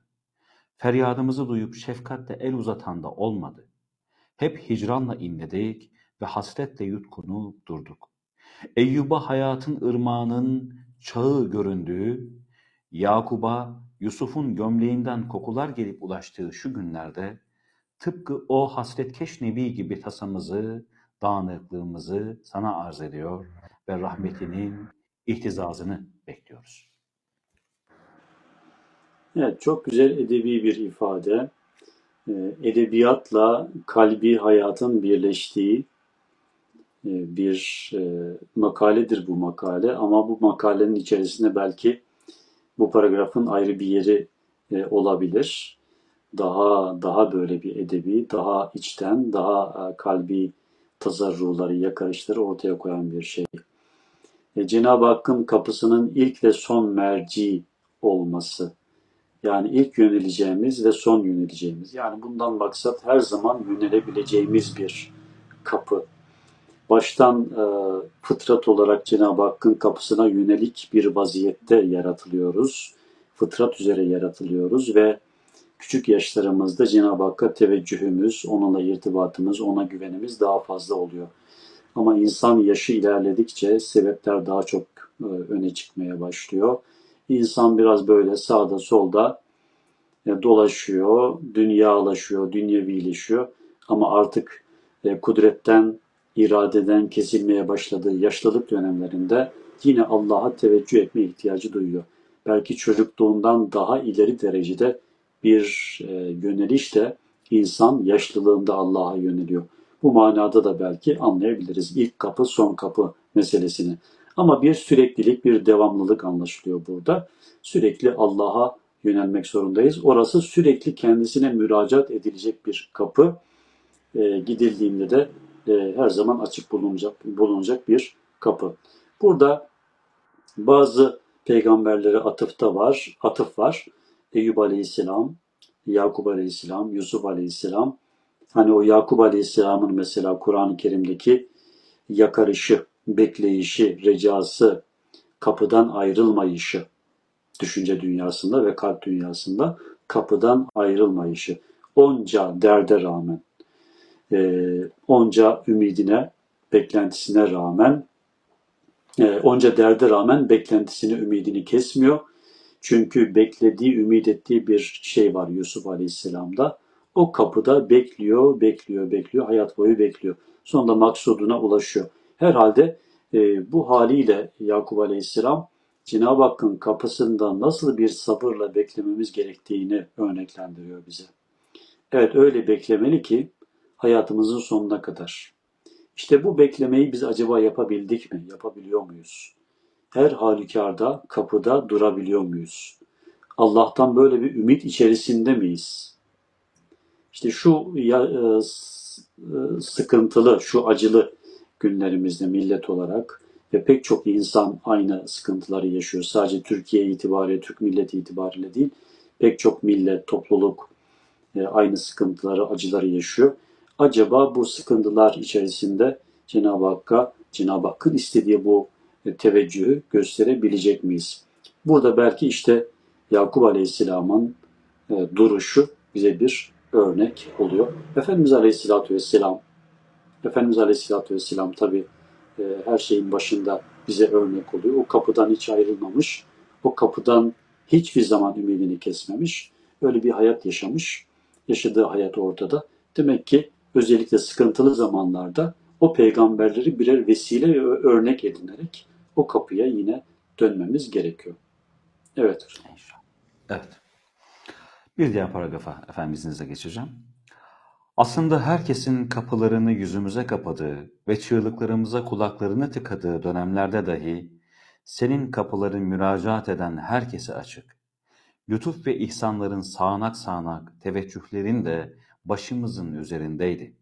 Feryadımızı duyup şefkatle el uzatan da olmadı. Hep hicranla inledik ve hasretle yutkunup durduk. Eyyub'a hayatın ırmağının çağı göründüğü, Yakub'a Yusuf'un gömleğinden kokular gelip ulaştığı şu günlerde tıpkı o hasretkeş nebi gibi tasamızı, dağınıklığımızı sana arz ediyor ve rahmetinin ihtizazını bekliyoruz. Evet, çok güzel edebi bir ifade. Ee, edebiyatla kalbi hayatın birleştiği e, bir e, makaledir bu makale ama bu makalenin içerisinde belki bu paragrafın ayrı bir yeri e, olabilir. Daha daha böyle bir edebi, daha içten, daha kalbi tazarruları, yakarışları ortaya koyan bir şey. Cenab-ı Hakk'ın kapısının ilk ve son merci olması. Yani ilk yöneleceğimiz ve son yöneleceğimiz. Yani bundan maksat her zaman yönelebileceğimiz bir kapı. Baştan e, fıtrat olarak Cenab-ı Hakk'ın kapısına yönelik bir vaziyette yaratılıyoruz. Fıtrat üzere yaratılıyoruz ve küçük yaşlarımızda Cenab-ı Hakk'a teveccühümüz, onunla irtibatımız, ona güvenimiz daha fazla oluyor. Ama insan yaşı ilerledikçe sebepler daha çok e, öne çıkmaya başlıyor. İnsan biraz böyle sağda solda e, dolaşıyor, dünyalaşıyor, dünyevileşiyor. Ama artık e, kudretten, iradeden kesilmeye başladığı yaşlılık dönemlerinde yine Allah'a teveccüh etme ihtiyacı duyuyor. Belki çocukluğundan daha ileri derecede bir e, yöneliş de insan yaşlılığında Allah'a yöneliyor. Bu manada da belki anlayabiliriz ilk kapı son kapı meselesini. Ama bir süreklilik, bir devamlılık anlaşılıyor burada. Sürekli Allah'a yönelmek zorundayız. Orası sürekli kendisine müracaat edilecek bir kapı. E, gidildiğinde de e, her zaman açık bulunacak, bulunacak bir kapı. Burada bazı peygamberlere atıfta var, atıf var. Eyüp Aleyhisselam, Yakup Aleyhisselam, Yusuf Aleyhisselam. Hani o Yakup Aleyhisselam'ın mesela Kur'an-ı Kerim'deki yakarışı, bekleyişi, recası, kapıdan ayrılmayışı, düşünce dünyasında ve kalp dünyasında kapıdan ayrılmayışı, onca derde rağmen. e, onca ümidine, beklentisine rağmen, e, onca derde rağmen beklentisini, ümidini kesmiyor. Çünkü beklediği, ümit ettiği bir şey var Yusuf Aleyhisselam'da. O kapıda bekliyor, bekliyor, bekliyor, hayat boyu bekliyor. Sonunda maksuduna ulaşıyor. Herhalde e, bu haliyle Yakup Aleyhisselam Cenab-ı Hakk'ın kapısında nasıl bir sabırla beklememiz gerektiğini örneklendiriyor bize. Evet öyle beklemeli ki hayatımızın sonuna kadar. İşte bu beklemeyi biz acaba yapabildik mi? Yapabiliyor muyuz? Her halükarda kapıda durabiliyor muyuz? Allah'tan böyle bir ümit içerisinde miyiz? İşte şu ya, e, sıkıntılı, şu acılı günlerimizde millet olarak ve pek çok insan aynı sıkıntıları yaşıyor. Sadece Türkiye itibariyle, Türk milleti itibariyle değil, pek çok millet, topluluk e, aynı sıkıntıları, acıları yaşıyor. Acaba bu sıkıntılar içerisinde Cenab-ı Hakk'a, Cenab-ı Hakk'ın istediği bu e, teveccühü gösterebilecek miyiz? Burada belki işte Yakup Aleyhisselam'ın e, duruşu bize bir örnek oluyor. Efendimiz Aleyhisselatü Vesselam Efendimiz Aleyhisselatü Vesselam tabi e, her şeyin başında bize örnek oluyor. O kapıdan hiç ayrılmamış, o kapıdan hiçbir zaman ümidini kesmemiş, öyle bir hayat yaşamış, yaşadığı hayat ortada. Demek ki özellikle sıkıntılı zamanlarda o peygamberleri birer vesile ve örnek edinerek o kapıya yine dönmemiz gerekiyor. Evet. Evet. Bir diğer paragrafa efendim izninizle geçeceğim. Aslında herkesin kapılarını yüzümüze kapadığı ve çığlıklarımıza kulaklarını tıkadığı dönemlerde dahi senin kapıların müracaat eden herkese açık. Lütuf ve ihsanların sağanak sağanak teveccühlerin de başımızın üzerindeydi.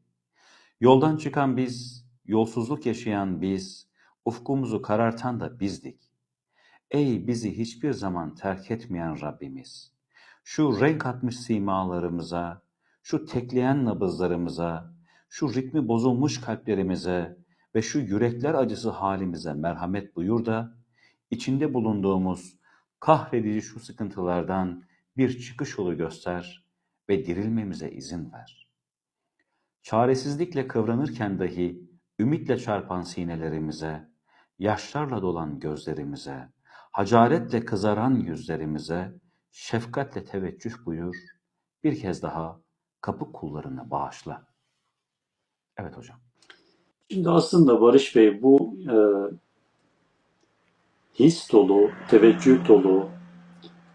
Yoldan çıkan biz, yolsuzluk yaşayan biz, ufkumuzu karartan da bizdik. Ey bizi hiçbir zaman terk etmeyen Rabbimiz! Şu renk atmış simalarımıza, şu tekleyen nabızlarımıza, şu ritmi bozulmuş kalplerimize ve şu yürekler acısı halimize merhamet buyur da, içinde bulunduğumuz kahredici şu sıkıntılardan bir çıkış yolu göster ve dirilmemize izin ver. Çaresizlikle kıvranırken dahi ümitle çarpan sinelerimize, yaşlarla dolan gözlerimize, hacaretle kızaran yüzlerimize, şefkatle teveccüh buyur, bir kez daha kapı kullarına bağışla. Evet hocam. Şimdi aslında Barış Bey bu e, his dolu, teveccüh dolu,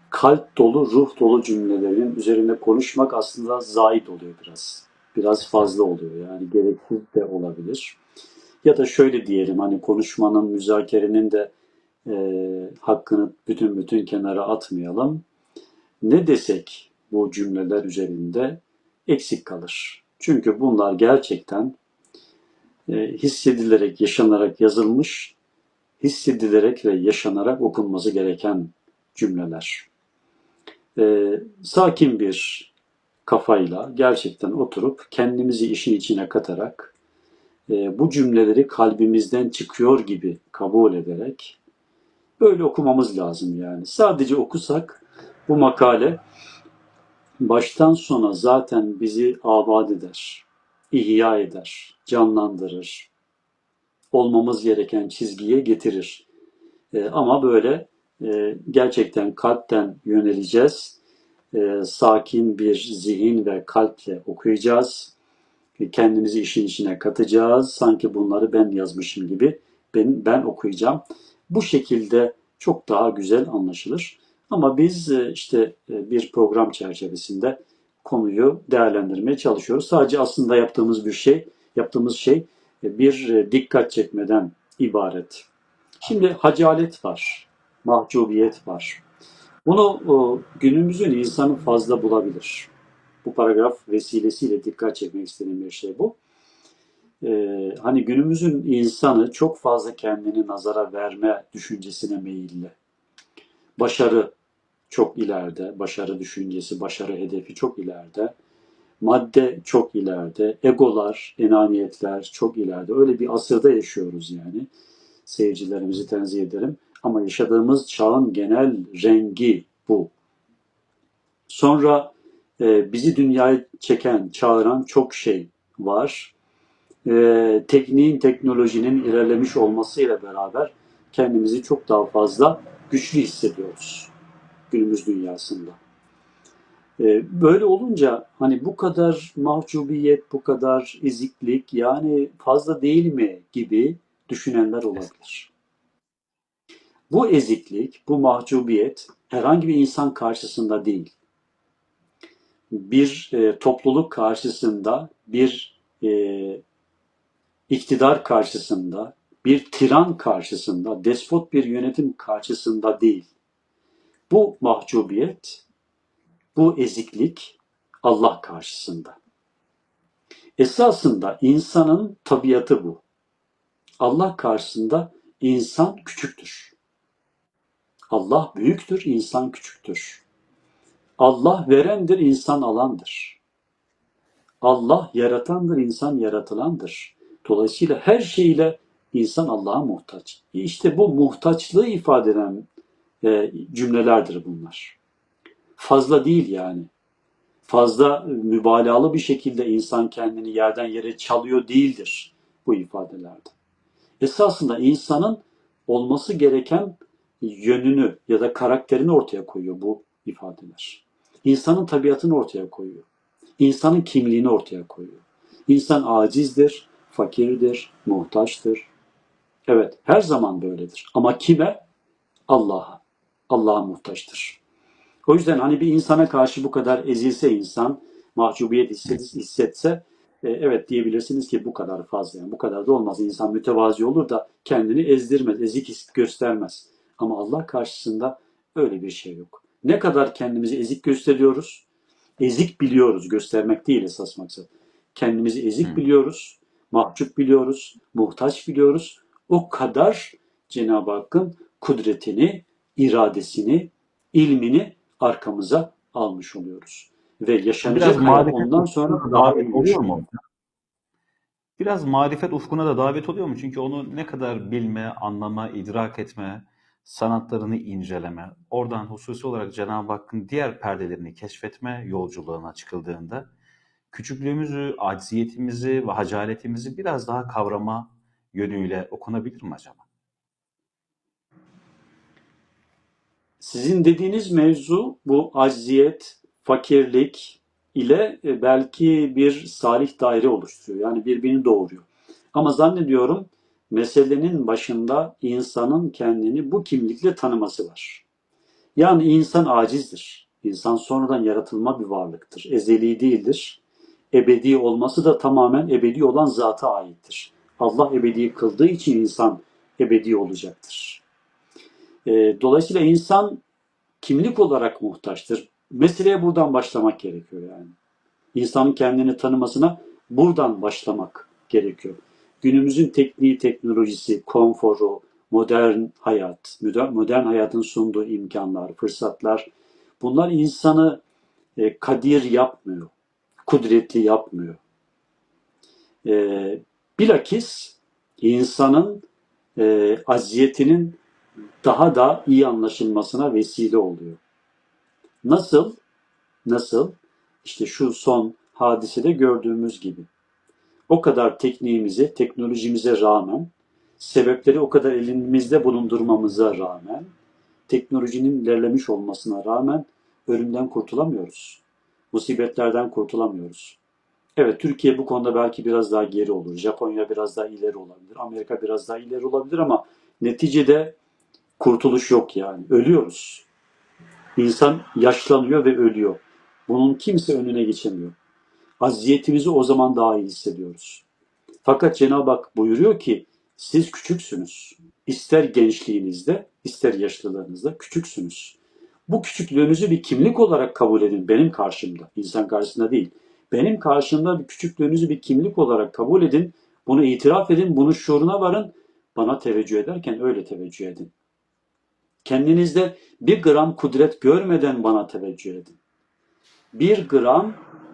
kalp dolu, ruh dolu cümlelerin üzerinde konuşmak aslında zayit oluyor biraz. Biraz fazla oluyor yani gereksiz de olabilir. Ya da şöyle diyelim hani konuşmanın, müzakerenin de e, hakkını bütün bütün kenara atmayalım. Ne desek bu cümleler üzerinde eksik kalır. Çünkü bunlar gerçekten e, hissedilerek, yaşanarak yazılmış, hissedilerek ve yaşanarak okunması gereken cümleler. E, sakin bir kafayla gerçekten oturup kendimizi işin içine katarak e, bu cümleleri kalbimizden çıkıyor gibi kabul ederek böyle okumamız lazım yani. Sadece okusak bu makale baştan sona zaten bizi abad eder, ihya eder, canlandırır, olmamız gereken çizgiye getirir. E, ama böyle e, gerçekten kalpten yöneleceğiz, sakin bir zihin ve kalple okuyacağız, kendimizi işin içine katacağız, sanki bunları ben yazmışım gibi ben, ben okuyacağım. Bu şekilde çok daha güzel anlaşılır. Ama biz e, işte e, bir program çerçevesinde konuyu değerlendirmeye çalışıyoruz. Sadece aslında yaptığımız bir şey, yaptığımız şey e, bir dikkat çekmeden ibaret. Şimdi hacalet var, mahcubiyet var. Bunu günümüzün insanı fazla bulabilir. Bu paragraf vesilesiyle dikkat çekmek istediğim bir şey bu. Ee, hani günümüzün insanı çok fazla kendini nazara verme düşüncesine meyilli. Başarı çok ileride, başarı düşüncesi, başarı hedefi çok ileride. Madde çok ileride, egolar, enaniyetler çok ileride. Öyle bir asırda yaşıyoruz yani. Seyircilerimizi tenzih ederim. Ama yaşadığımız çağın genel rengi bu. Sonra e, bizi dünyaya çeken, çağıran çok şey var. Ee, tekniğin, teknolojinin ilerlemiş olmasıyla beraber kendimizi çok daha fazla güçlü hissediyoruz günümüz dünyasında. Ee, böyle olunca hani bu kadar mahcubiyet, bu kadar eziklik yani fazla değil mi gibi düşünenler olabilir. Bu eziklik, bu mahcubiyet herhangi bir insan karşısında değil. Bir e, topluluk karşısında, bir e, iktidar karşısında, bir tiran karşısında, despot bir yönetim karşısında değil. Bu mahcubiyet, bu eziklik Allah karşısında. Esasında insanın tabiatı bu. Allah karşısında insan küçüktür. Allah büyüktür, insan küçüktür. Allah verendir, insan alandır. Allah yaratandır, insan yaratılandır. Dolayısıyla her şeyle insan Allah'a muhtaç. İşte bu muhtaçlığı ifade eden e, cümlelerdir bunlar. Fazla değil yani. Fazla mübalağalı bir şekilde insan kendini yerden yere çalıyor değildir bu ifadelerde. Esasında insanın olması gereken yönünü ya da karakterini ortaya koyuyor bu ifadeler. İnsanın tabiatını ortaya koyuyor. İnsanın kimliğini ortaya koyuyor. İnsan acizdir, fakirdir, muhtaçtır. Evet, her zaman böyledir. Ama kime? Allah'a. Allah'a muhtaçtır. O yüzden hani bir insana karşı bu kadar ezilse insan, mahcubiyet hissetse, e, evet diyebilirsiniz ki bu kadar fazla. Yani bu kadar da olmaz. İnsan mütevazi olur da kendini ezdirmez, ezik göstermez. Ama Allah karşısında öyle bir şey yok. Ne kadar kendimizi ezik gösteriyoruz, ezik biliyoruz, göstermek değil esas maksat. Kendimizi ezik hmm. biliyoruz, mahcup biliyoruz, muhtaç biliyoruz. O kadar Cenab-ı Hakk'ın kudretini, iradesini, ilmini arkamıza almış oluyoruz. Ve yaşanacak hayat ondan sonra daha iyi oluyor mu? Biraz marifet ufkuna da davet oluyor mu? Çünkü onu ne kadar bilme, anlama, idrak etme, sanatlarını inceleme, oradan hususi olarak Cenab-ı Hakk'ın diğer perdelerini keşfetme yolculuğuna çıkıldığında küçüklüğümüzü, acziyetimizi ve hacaletimizi biraz daha kavrama yönüyle okunabilir mi acaba? Sizin dediğiniz mevzu bu acziyet, fakirlik ile e, belki bir salih daire oluşturuyor. Yani birbirini doğuruyor. Ama zannediyorum meselenin başında insanın kendini bu kimlikle tanıması var. Yani insan acizdir. İnsan sonradan yaratılma bir varlıktır. Ezeli değildir. Ebedi olması da tamamen ebedi olan zata aittir. Allah ebedi kıldığı için insan ebedi olacaktır. E, dolayısıyla insan kimlik olarak muhtaçtır. Meseleye buradan başlamak gerekiyor yani. İnsanın kendini tanımasına buradan başlamak gerekiyor günümüzün tekniği, teknolojisi, konforu, modern hayat, modern hayatın sunduğu imkanlar, fırsatlar bunlar insanı e, kadir yapmıyor, kudretli yapmıyor. E, bilakis insanın e, aziyetinin daha da iyi anlaşılmasına vesile oluyor. Nasıl? Nasıl? İşte şu son hadisede gördüğümüz gibi o kadar tekniğimize, teknolojimize rağmen, sebepleri o kadar elimizde bulundurmamıza rağmen, teknolojinin ilerlemiş olmasına rağmen ölümden kurtulamıyoruz. Musibetlerden kurtulamıyoruz. Evet Türkiye bu konuda belki biraz daha geri olur. Japonya biraz daha ileri olabilir. Amerika biraz daha ileri olabilir ama neticede kurtuluş yok yani. Ölüyoruz. İnsan yaşlanıyor ve ölüyor. Bunun kimse önüne geçemiyor. Aziyetimizi o zaman daha iyi hissediyoruz. Fakat Cenab-ı Hak buyuruyor ki siz küçüksünüz. İster gençliğinizde, ister yaşlılığınızda küçüksünüz. Bu küçüklüğünüzü bir kimlik olarak kabul edin benim karşımda. İnsan karşısında değil. Benim karşımda bir küçüklüğünüzü bir kimlik olarak kabul edin. Bunu itiraf edin, bunu şuuruna varın. Bana teveccüh ederken öyle teveccüh edin. Kendinizde bir gram kudret görmeden bana teveccüh edin. Bir gram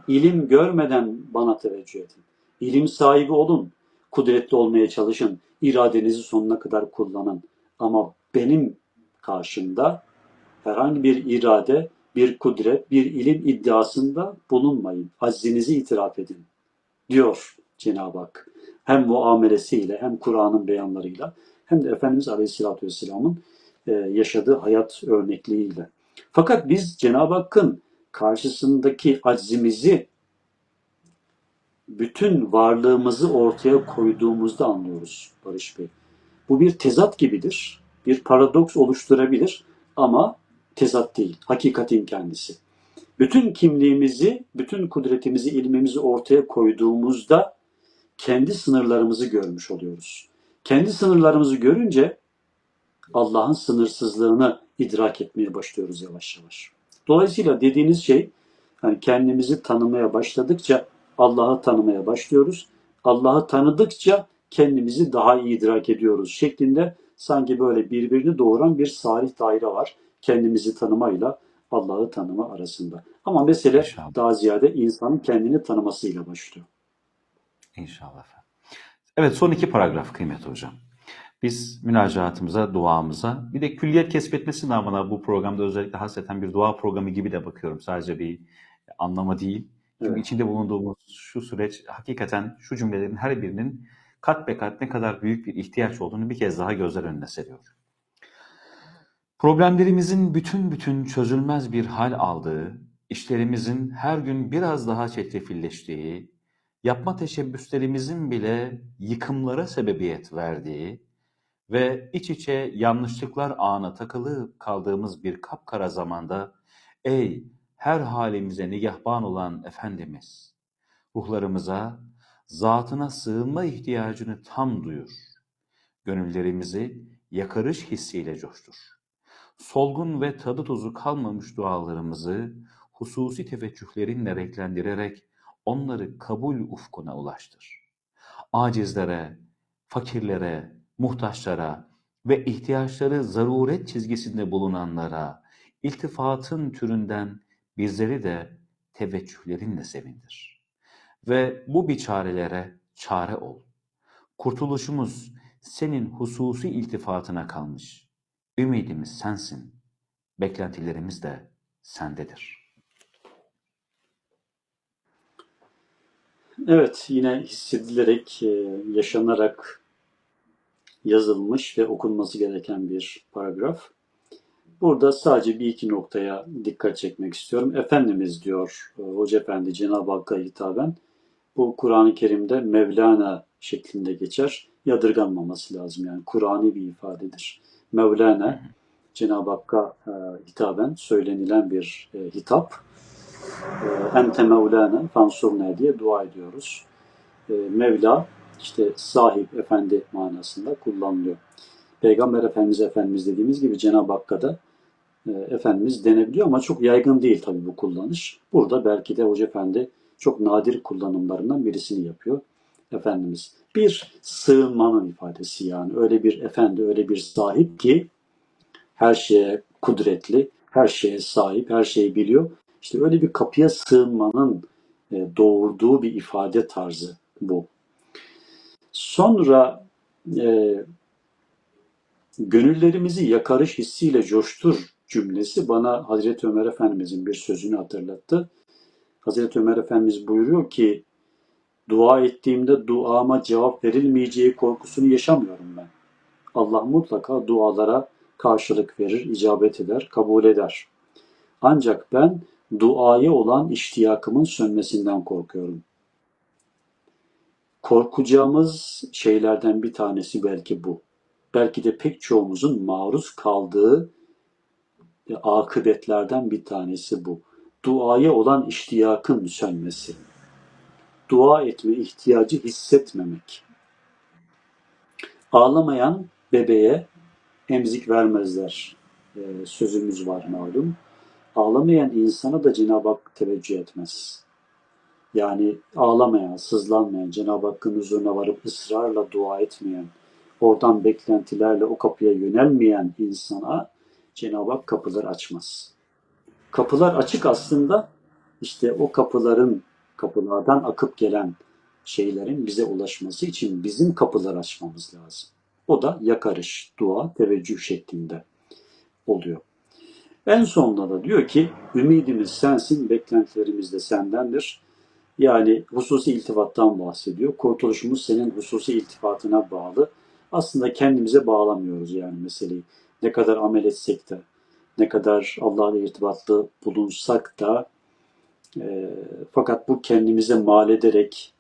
İlim görmeden bana teveccüh edin. İlim sahibi olun. Kudretli olmaya çalışın. İradenizi sonuna kadar kullanın. Ama benim karşımda herhangi bir irade, bir kudret, bir ilim iddiasında bulunmayın. Aczinizi itiraf edin. diyor Cenab-ı Hak. Hem muamelesiyle hem Kur'an'ın beyanlarıyla hem de Efendimiz Aleyhisselatü Vesselam'ın e, yaşadığı hayat örnekliğiyle. Fakat biz Cenab-ı Hakk'ın karşısındaki aczimizi bütün varlığımızı ortaya koyduğumuzda anlıyoruz Barış Bey. Bu bir tezat gibidir. Bir paradoks oluşturabilir ama tezat değil. Hakikatin kendisi. Bütün kimliğimizi, bütün kudretimizi, ilmimizi ortaya koyduğumuzda kendi sınırlarımızı görmüş oluyoruz. Kendi sınırlarımızı görünce Allah'ın sınırsızlığını idrak etmeye başlıyoruz yavaş yavaş. Dolayısıyla dediğiniz şey yani kendimizi tanımaya başladıkça Allah'ı tanımaya başlıyoruz. Allah'ı tanıdıkça kendimizi daha iyi idrak ediyoruz şeklinde sanki böyle birbirini doğuran bir salih daire var kendimizi tanımayla Allah'ı tanıma arasında. Ama mesele İnşallah. daha ziyade insanın kendini tanımasıyla başlıyor. İnşallah efendim. Evet son iki paragraf kıymetli hocam. Biz münacatımıza, duamıza bir de külliyet kesbetmesi namına bu programda özellikle hasreten bir dua programı gibi de bakıyorum. Sadece bir anlama değil. Çünkü Evet. içinde bulunduğumuz şu süreç hakikaten şu cümlelerin her birinin kat be kat ne kadar büyük bir ihtiyaç olduğunu bir kez daha gözler önüne seriyor. Problemlerimizin bütün bütün çözülmez bir hal aldığı, işlerimizin her gün biraz daha çetrefilleştiği, yapma teşebbüslerimizin bile yıkımlara sebebiyet verdiği ve iç içe yanlışlıklar ağına takılı kaldığımız bir kapkara zamanda ey her halimize nigahban olan Efendimiz, ruhlarımıza, zatına sığınma ihtiyacını tam duyur. Gönüllerimizi yakarış hissiyle coştur. Solgun ve tadı tuzu kalmamış dualarımızı hususi teveccühlerinle renklendirerek onları kabul ufkuna ulaştır. Acizlere, fakirlere, muhtaçlara ve ihtiyaçları zaruret çizgisinde bulunanlara iltifatın türünden bizleri de teveccühlerinle sevindir. Ve bu biçarelere çare ol. Kurtuluşumuz senin hususi iltifatına kalmış. Ümidimiz sensin. Beklentilerimiz de sendedir. Evet, yine hissedilerek, e, yaşanarak yazılmış ve okunması gereken bir paragraf. Burada sadece bir iki noktaya dikkat çekmek istiyorum. Efendimiz diyor e, Hoca Efendi Cenab-ı Hakk'a hitaben. Bu Kur'an-ı Kerim'de Mevlana şeklinde geçer. Yadırganmaması lazım yani Kur'an'i bir ifadedir. Mevlana Cenab-ı Hakk'a e, hitaben söylenilen bir e, hitap. Ente Mevlana fansurna diye dua ediyoruz. Mevla işte sahip, efendi manasında kullanılıyor. Peygamber Efendimiz Efendimiz dediğimiz gibi Cenab-ı Hakk'a da e, Efendimiz denebiliyor ama çok yaygın değil tabii bu kullanış. Burada belki de Hoca Efendi çok nadir kullanımlarından birisini yapıyor Efendimiz. Bir sığınmanın ifadesi yani öyle bir efendi, öyle bir sahip ki her şeye kudretli, her şeye sahip, her şeyi biliyor. İşte öyle bir kapıya sığınmanın e, doğurduğu bir ifade tarzı bu. Sonra e, gönüllerimizi yakarış hissiyle coştur cümlesi bana Hazreti Ömer Efendimizin bir sözünü hatırlattı. Hazreti Ömer Efendimiz buyuruyor ki dua ettiğimde duama cevap verilmeyeceği korkusunu yaşamıyorum ben. Allah mutlaka dualara karşılık verir, icabet eder, kabul eder. Ancak ben duaya olan iştiyakımın sönmesinden korkuyorum. Korkacağımız şeylerden bir tanesi belki bu. Belki de pek çoğumuzun maruz kaldığı e, akıbetlerden bir tanesi bu. Duaya olan iştiyakın sönmesi. Dua etme ihtiyacı hissetmemek. Ağlamayan bebeğe emzik vermezler. Ee, sözümüz var malum. Ağlamayan insana da Cenab-ı Hak teveccüh etmez. Yani ağlamayan, sızlanmayan, Cenab-ı Hakk'ın huzuruna varıp ısrarla dua etmeyen, oradan beklentilerle o kapıya yönelmeyen insana Cenab-ı Hak kapılar açmaz. Kapılar açık aslında işte o kapıların, kapılardan akıp gelen şeylerin bize ulaşması için bizim kapılar açmamız lazım. O da yakarış, dua, teveccüh şeklinde oluyor. En sonunda da diyor ki ümidimiz sensin, beklentilerimiz de sendendir. Yani hususi iltifattan bahsediyor. Kurtuluşumuz senin hususi iltifatına bağlı. Aslında kendimize bağlamıyoruz yani meseleyi. Ne kadar amel etsek de, ne kadar Allah'la irtibatlı bulunsak da e, fakat bu kendimize mal ederek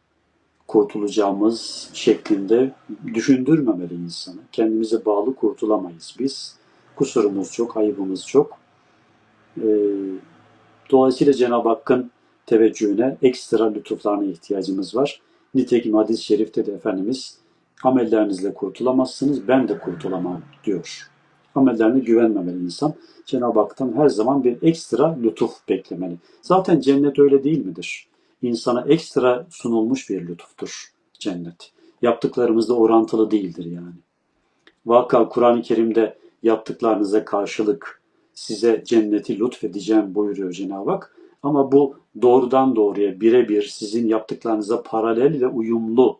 kurtulacağımız şeklinde düşündürmemeli insanı. Kendimize bağlı kurtulamayız biz. Kusurumuz çok, ayıbımız çok. E, dolayısıyla Cenab-ı Hakk'ın teveccühüne, ekstra lütuflarına ihtiyacımız var. Nitekim hadis-i şerifte de Efendimiz amellerinizle kurtulamazsınız, ben de kurtulamam diyor. Amellerine güvenmemeli insan. Cenab-ı Hak'tan her zaman bir ekstra lütuf beklemeli. Zaten cennet öyle değil midir? İnsana ekstra sunulmuş bir lütuftur cennet. Yaptıklarımızda orantılı değildir yani. Vaka Kur'an-ı Kerim'de yaptıklarınıza karşılık size cenneti lütfedeceğim buyuruyor Cenab-ı Hak. Ama bu doğrudan doğruya birebir sizin yaptıklarınıza paralel ve uyumlu,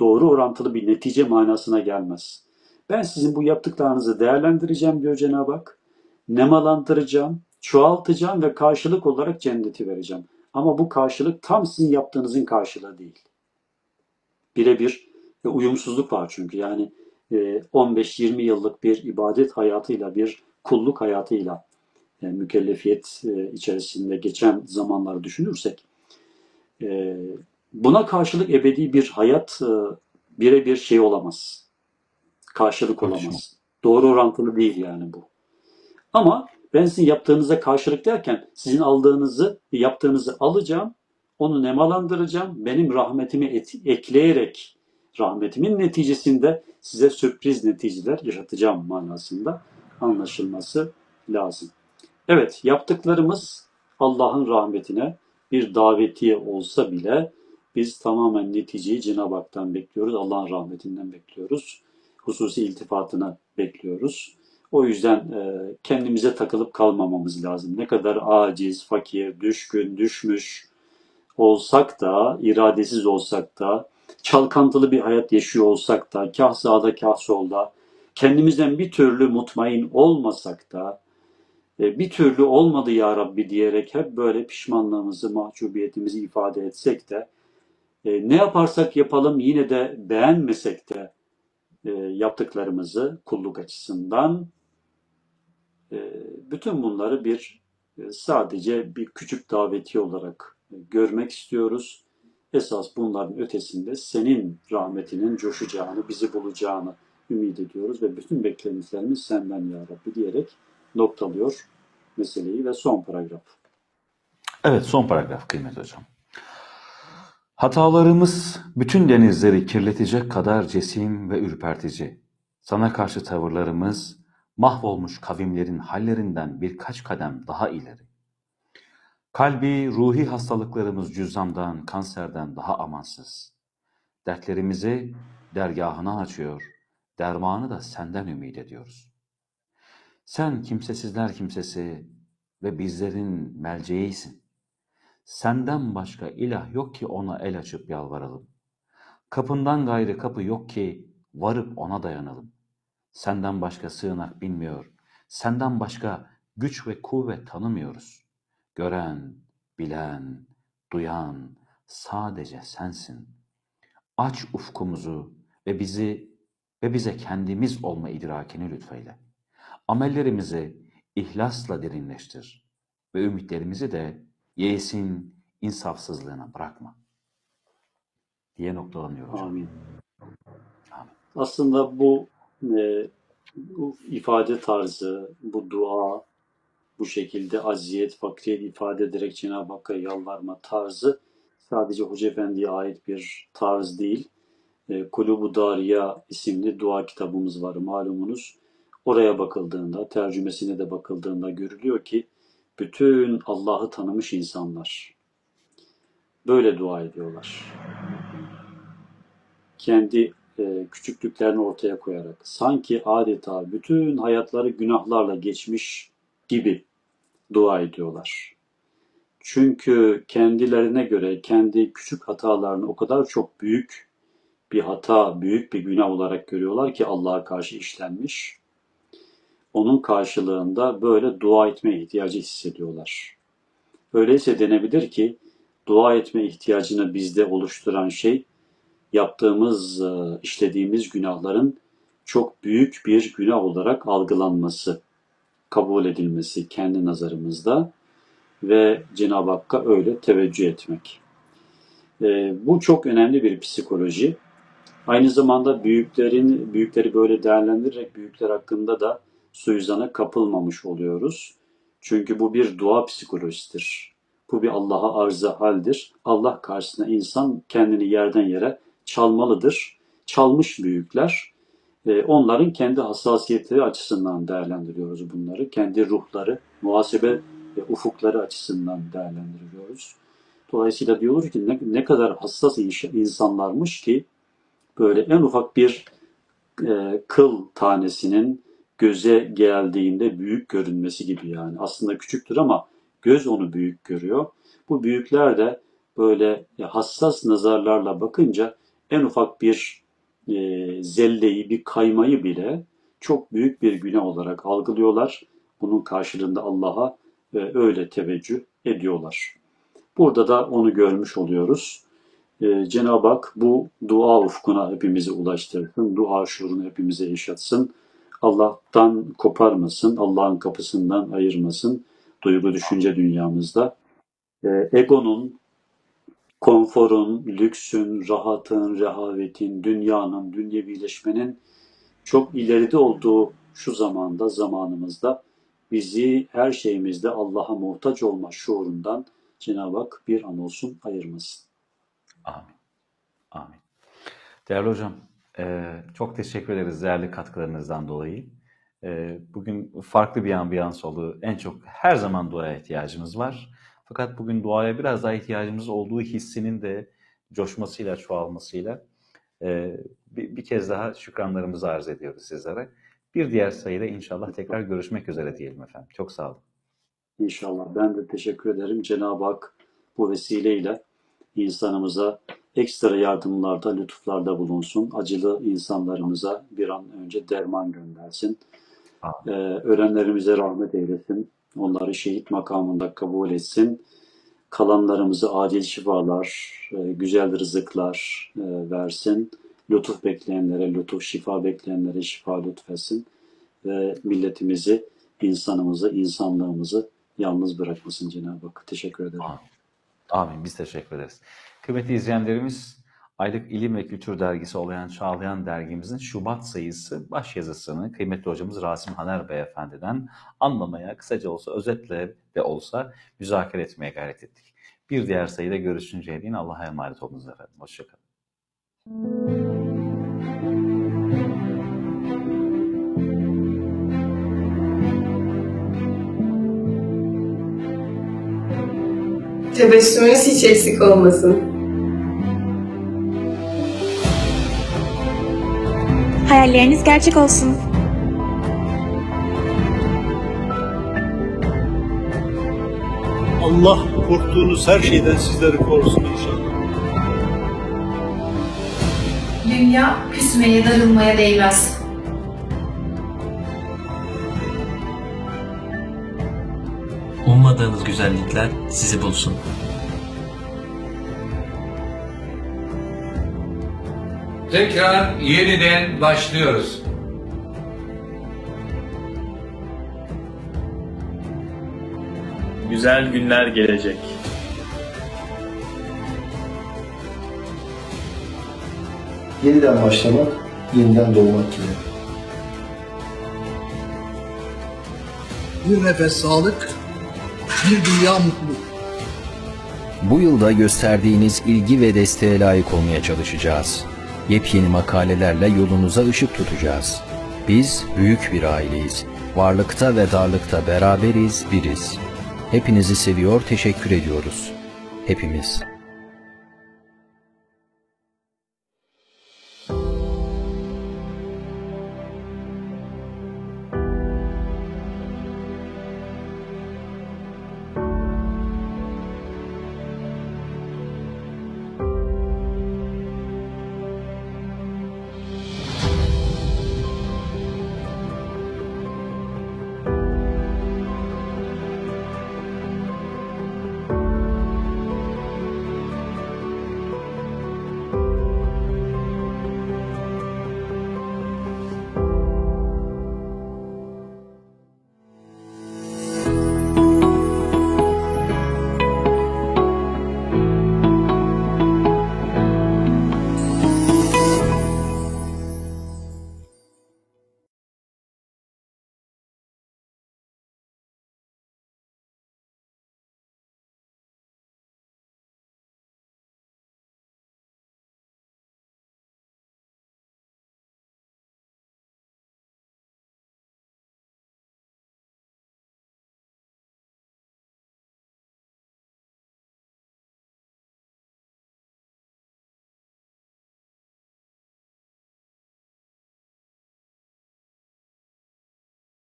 doğru orantılı bir netice manasına gelmez. Ben sizin bu yaptıklarınızı değerlendireceğim diyor Cenab-ı Hak. Nemalandıracağım, çoğaltacağım ve karşılık olarak cenneti vereceğim. Ama bu karşılık tam sizin yaptığınızın karşılığı değil. Birebir uyumsuzluk var çünkü. Yani 15-20 yıllık bir ibadet hayatıyla, bir kulluk hayatıyla mükellefiyet e, içerisinde geçen zamanları düşünürsek e, buna karşılık ebedi bir hayat e, birebir şey olamaz. Karşılık olamaz. Doğru orantılı değil yani bu. Ama ben sizin yaptığınıza karşılık derken sizin aldığınızı, yaptığınızı alacağım, onu nemalandıracağım, benim rahmetimi et, ekleyerek rahmetimin neticesinde size sürpriz neticeler yaşatacağım manasında anlaşılması lazım. Evet, yaptıklarımız Allah'ın rahmetine bir davetiye olsa bile biz tamamen neticeyi Cenab-ı Hak'tan bekliyoruz. Allah'ın rahmetinden bekliyoruz. Hususi iltifatını bekliyoruz. O yüzden e, kendimize takılıp kalmamamız lazım. Ne kadar aciz, fakir, düşkün, düşmüş olsak da, iradesiz olsak da, çalkantılı bir hayat yaşıyor olsak da, kah sağda kah solda, kendimizden bir türlü mutmain olmasak da, bir türlü olmadı ya Rabbi diyerek hep böyle pişmanlığımızı, mahcubiyetimizi ifade etsek de e, ne yaparsak yapalım yine de beğenmesek de e, yaptıklarımızı kulluk açısından bütün bunları bir sadece bir küçük daveti olarak görmek istiyoruz. Esas bunların ötesinde senin rahmetinin coşacağını, bizi bulacağını ümit ediyoruz ve bütün beklentilerimiz senden ya Rabbi diyerek noktalıyor meseleyi ve son paragraf. Evet son paragraf kıymetli hocam. Hatalarımız bütün denizleri kirletecek kadar cesim ve ürpertici. Sana karşı tavırlarımız mahvolmuş kavimlerin hallerinden birkaç kadem daha ileri. Kalbi, ruhi hastalıklarımız cüzdandan, kanserden daha amansız. Dertlerimizi dergahına açıyor, dermanı da senden ümit ediyoruz. Sen kimsesizler kimsesi ve bizlerin melceğisin. Senden başka ilah yok ki ona el açıp yalvaralım. Kapından gayrı kapı yok ki varıp ona dayanalım. Senden başka sığınak bilmiyor, senden başka güç ve kuvvet tanımıyoruz. Gören, bilen, duyan sadece sensin. Aç ufkumuzu ve bizi ve bize kendimiz olma idrakini lütfeyle. Amellerimizi ihlasla derinleştir ve ümitlerimizi de yesin insafsızlığına bırakma diye noktalanıyor hocam. Amin. Amin. Aslında bu, e, bu ifade tarzı, bu dua, bu şekilde aziyet, fakriyet ifade ederek Cenab-ı Hakk'a yalvarma tarzı sadece Hoca Efendi'ye ait bir tarz değil. E, Kulubu Dariya isimli dua kitabımız var malumunuz. Oraya bakıldığında, tercümesine de bakıldığında görülüyor ki bütün Allah'ı tanımış insanlar böyle dua ediyorlar. Kendi e, küçüklüklerini ortaya koyarak sanki adeta bütün hayatları günahlarla geçmiş gibi dua ediyorlar. Çünkü kendilerine göre kendi küçük hatalarını o kadar çok büyük bir hata, büyük bir günah olarak görüyorlar ki Allah'a karşı işlenmiş onun karşılığında böyle dua etme ihtiyacı hissediyorlar. Öyleyse denebilir ki dua etme ihtiyacını bizde oluşturan şey yaptığımız, e, işlediğimiz günahların çok büyük bir günah olarak algılanması, kabul edilmesi kendi nazarımızda ve Cenab-ı Hakk'a öyle teveccüh etmek. E, bu çok önemli bir psikoloji. Aynı zamanda büyüklerin büyükleri böyle değerlendirerek büyükler hakkında da suizana kapılmamış oluyoruz. Çünkü bu bir dua psikolojisidir. Bu bir Allah'a arıza haldir. Allah karşısında insan kendini yerden yere çalmalıdır. Çalmış büyükler. E, onların kendi hassasiyetleri açısından değerlendiriyoruz bunları. Kendi ruhları, muhasebe ve ufukları açısından değerlendiriyoruz. Dolayısıyla diyoruz ki ne, ne kadar hassas insanlarmış ki böyle en ufak bir e, kıl tanesinin göze geldiğinde büyük görünmesi gibi yani. Aslında küçüktür ama göz onu büyük görüyor. Bu büyükler de böyle hassas nazarlarla bakınca en ufak bir e, zelleyi, bir kaymayı bile çok büyük bir günah olarak algılıyorlar. Bunun karşılığında Allah'a e, öyle teveccüh ediyorlar. Burada da onu görmüş oluyoruz. E, Cenab-ı Hak bu dua ufkuna hepimizi ulaştırsın, dua şuurunu hepimize yaşatsın. Allah'tan koparmasın, Allah'ın kapısından ayırmasın duygu düşünce dünyamızda. E, egonun, konforun, lüksün, rahatın, rehavetin, dünyanın, dünyevileşmenin çok ileride olduğu şu zamanda, zamanımızda bizi her şeyimizde Allah'a muhtaç olma şuurundan Cenab-ı Hak bir an olsun ayırmasın. Amin. Amin. Değerli hocam, e, çok teşekkür ederiz değerli katkılarınızdan dolayı. E, bugün farklı bir ambiyans oldu. En çok her zaman duaya ihtiyacımız var. Fakat bugün duaya biraz daha ihtiyacımız olduğu hissinin de coşmasıyla, çoğalmasıyla e, bir, bir kez daha şükranlarımızı arz ediyoruz sizlere. Bir diğer sayıda inşallah tekrar görüşmek üzere diyelim efendim. Çok sağ olun. İnşallah. Ben de teşekkür ederim. Cenab-ı Hak bu vesileyle insanımıza ekstra yardımlarda, lütuflarda bulunsun. Acılı insanlarımıza bir an önce derman göndersin. Ee, ölenlerimize rahmet eylesin. Onları şehit makamında kabul etsin. Kalanlarımızı acil şifalar, e, güzel rızıklar e, versin. Lütuf bekleyenlere lütuf, şifa bekleyenlere şifa lütfetsin. Ve milletimizi, insanımızı, insanlığımızı yalnız bırakmasın Cenab-ı Hak. Teşekkür ederim. Amin. Amin. Biz teşekkür ederiz. Kıymetli izleyenlerimiz, aylık ilim ve kültür dergisi olayan Çağlayan dergimizin Şubat sayısı baş yazısını kıymetli hocamız Rasim Haner Beyefendi'den anlamaya, kısaca olsa özetle de olsa müzakere etmeye gayret ettik. Bir diğer sayıda görüşünceye değin Allah'a emanet olunuz efendim. Hoşçakalın. Tebessümünüz hiç eksik olmasın. Hayalleriniz gerçek olsun. Allah korktuğunuz her şeyden sizleri korusun inşallah. Dünya küsmeye darılmaya değmez. Ummadığınız güzellikler sizi bulsun. Tekrar yeniden başlıyoruz. Güzel günler gelecek. Yeniden başlamak, yeniden doğmak gibi. Bir nefes sağlık, bir dünya mutluluk. Bu yılda gösterdiğiniz ilgi ve desteğe layık olmaya çalışacağız. Yepyeni makalelerle yolunuza ışık tutacağız. Biz büyük bir aileyiz. Varlıkta ve darlıkta beraberiz, biriz. Hepinizi seviyor, teşekkür ediyoruz. Hepimiz.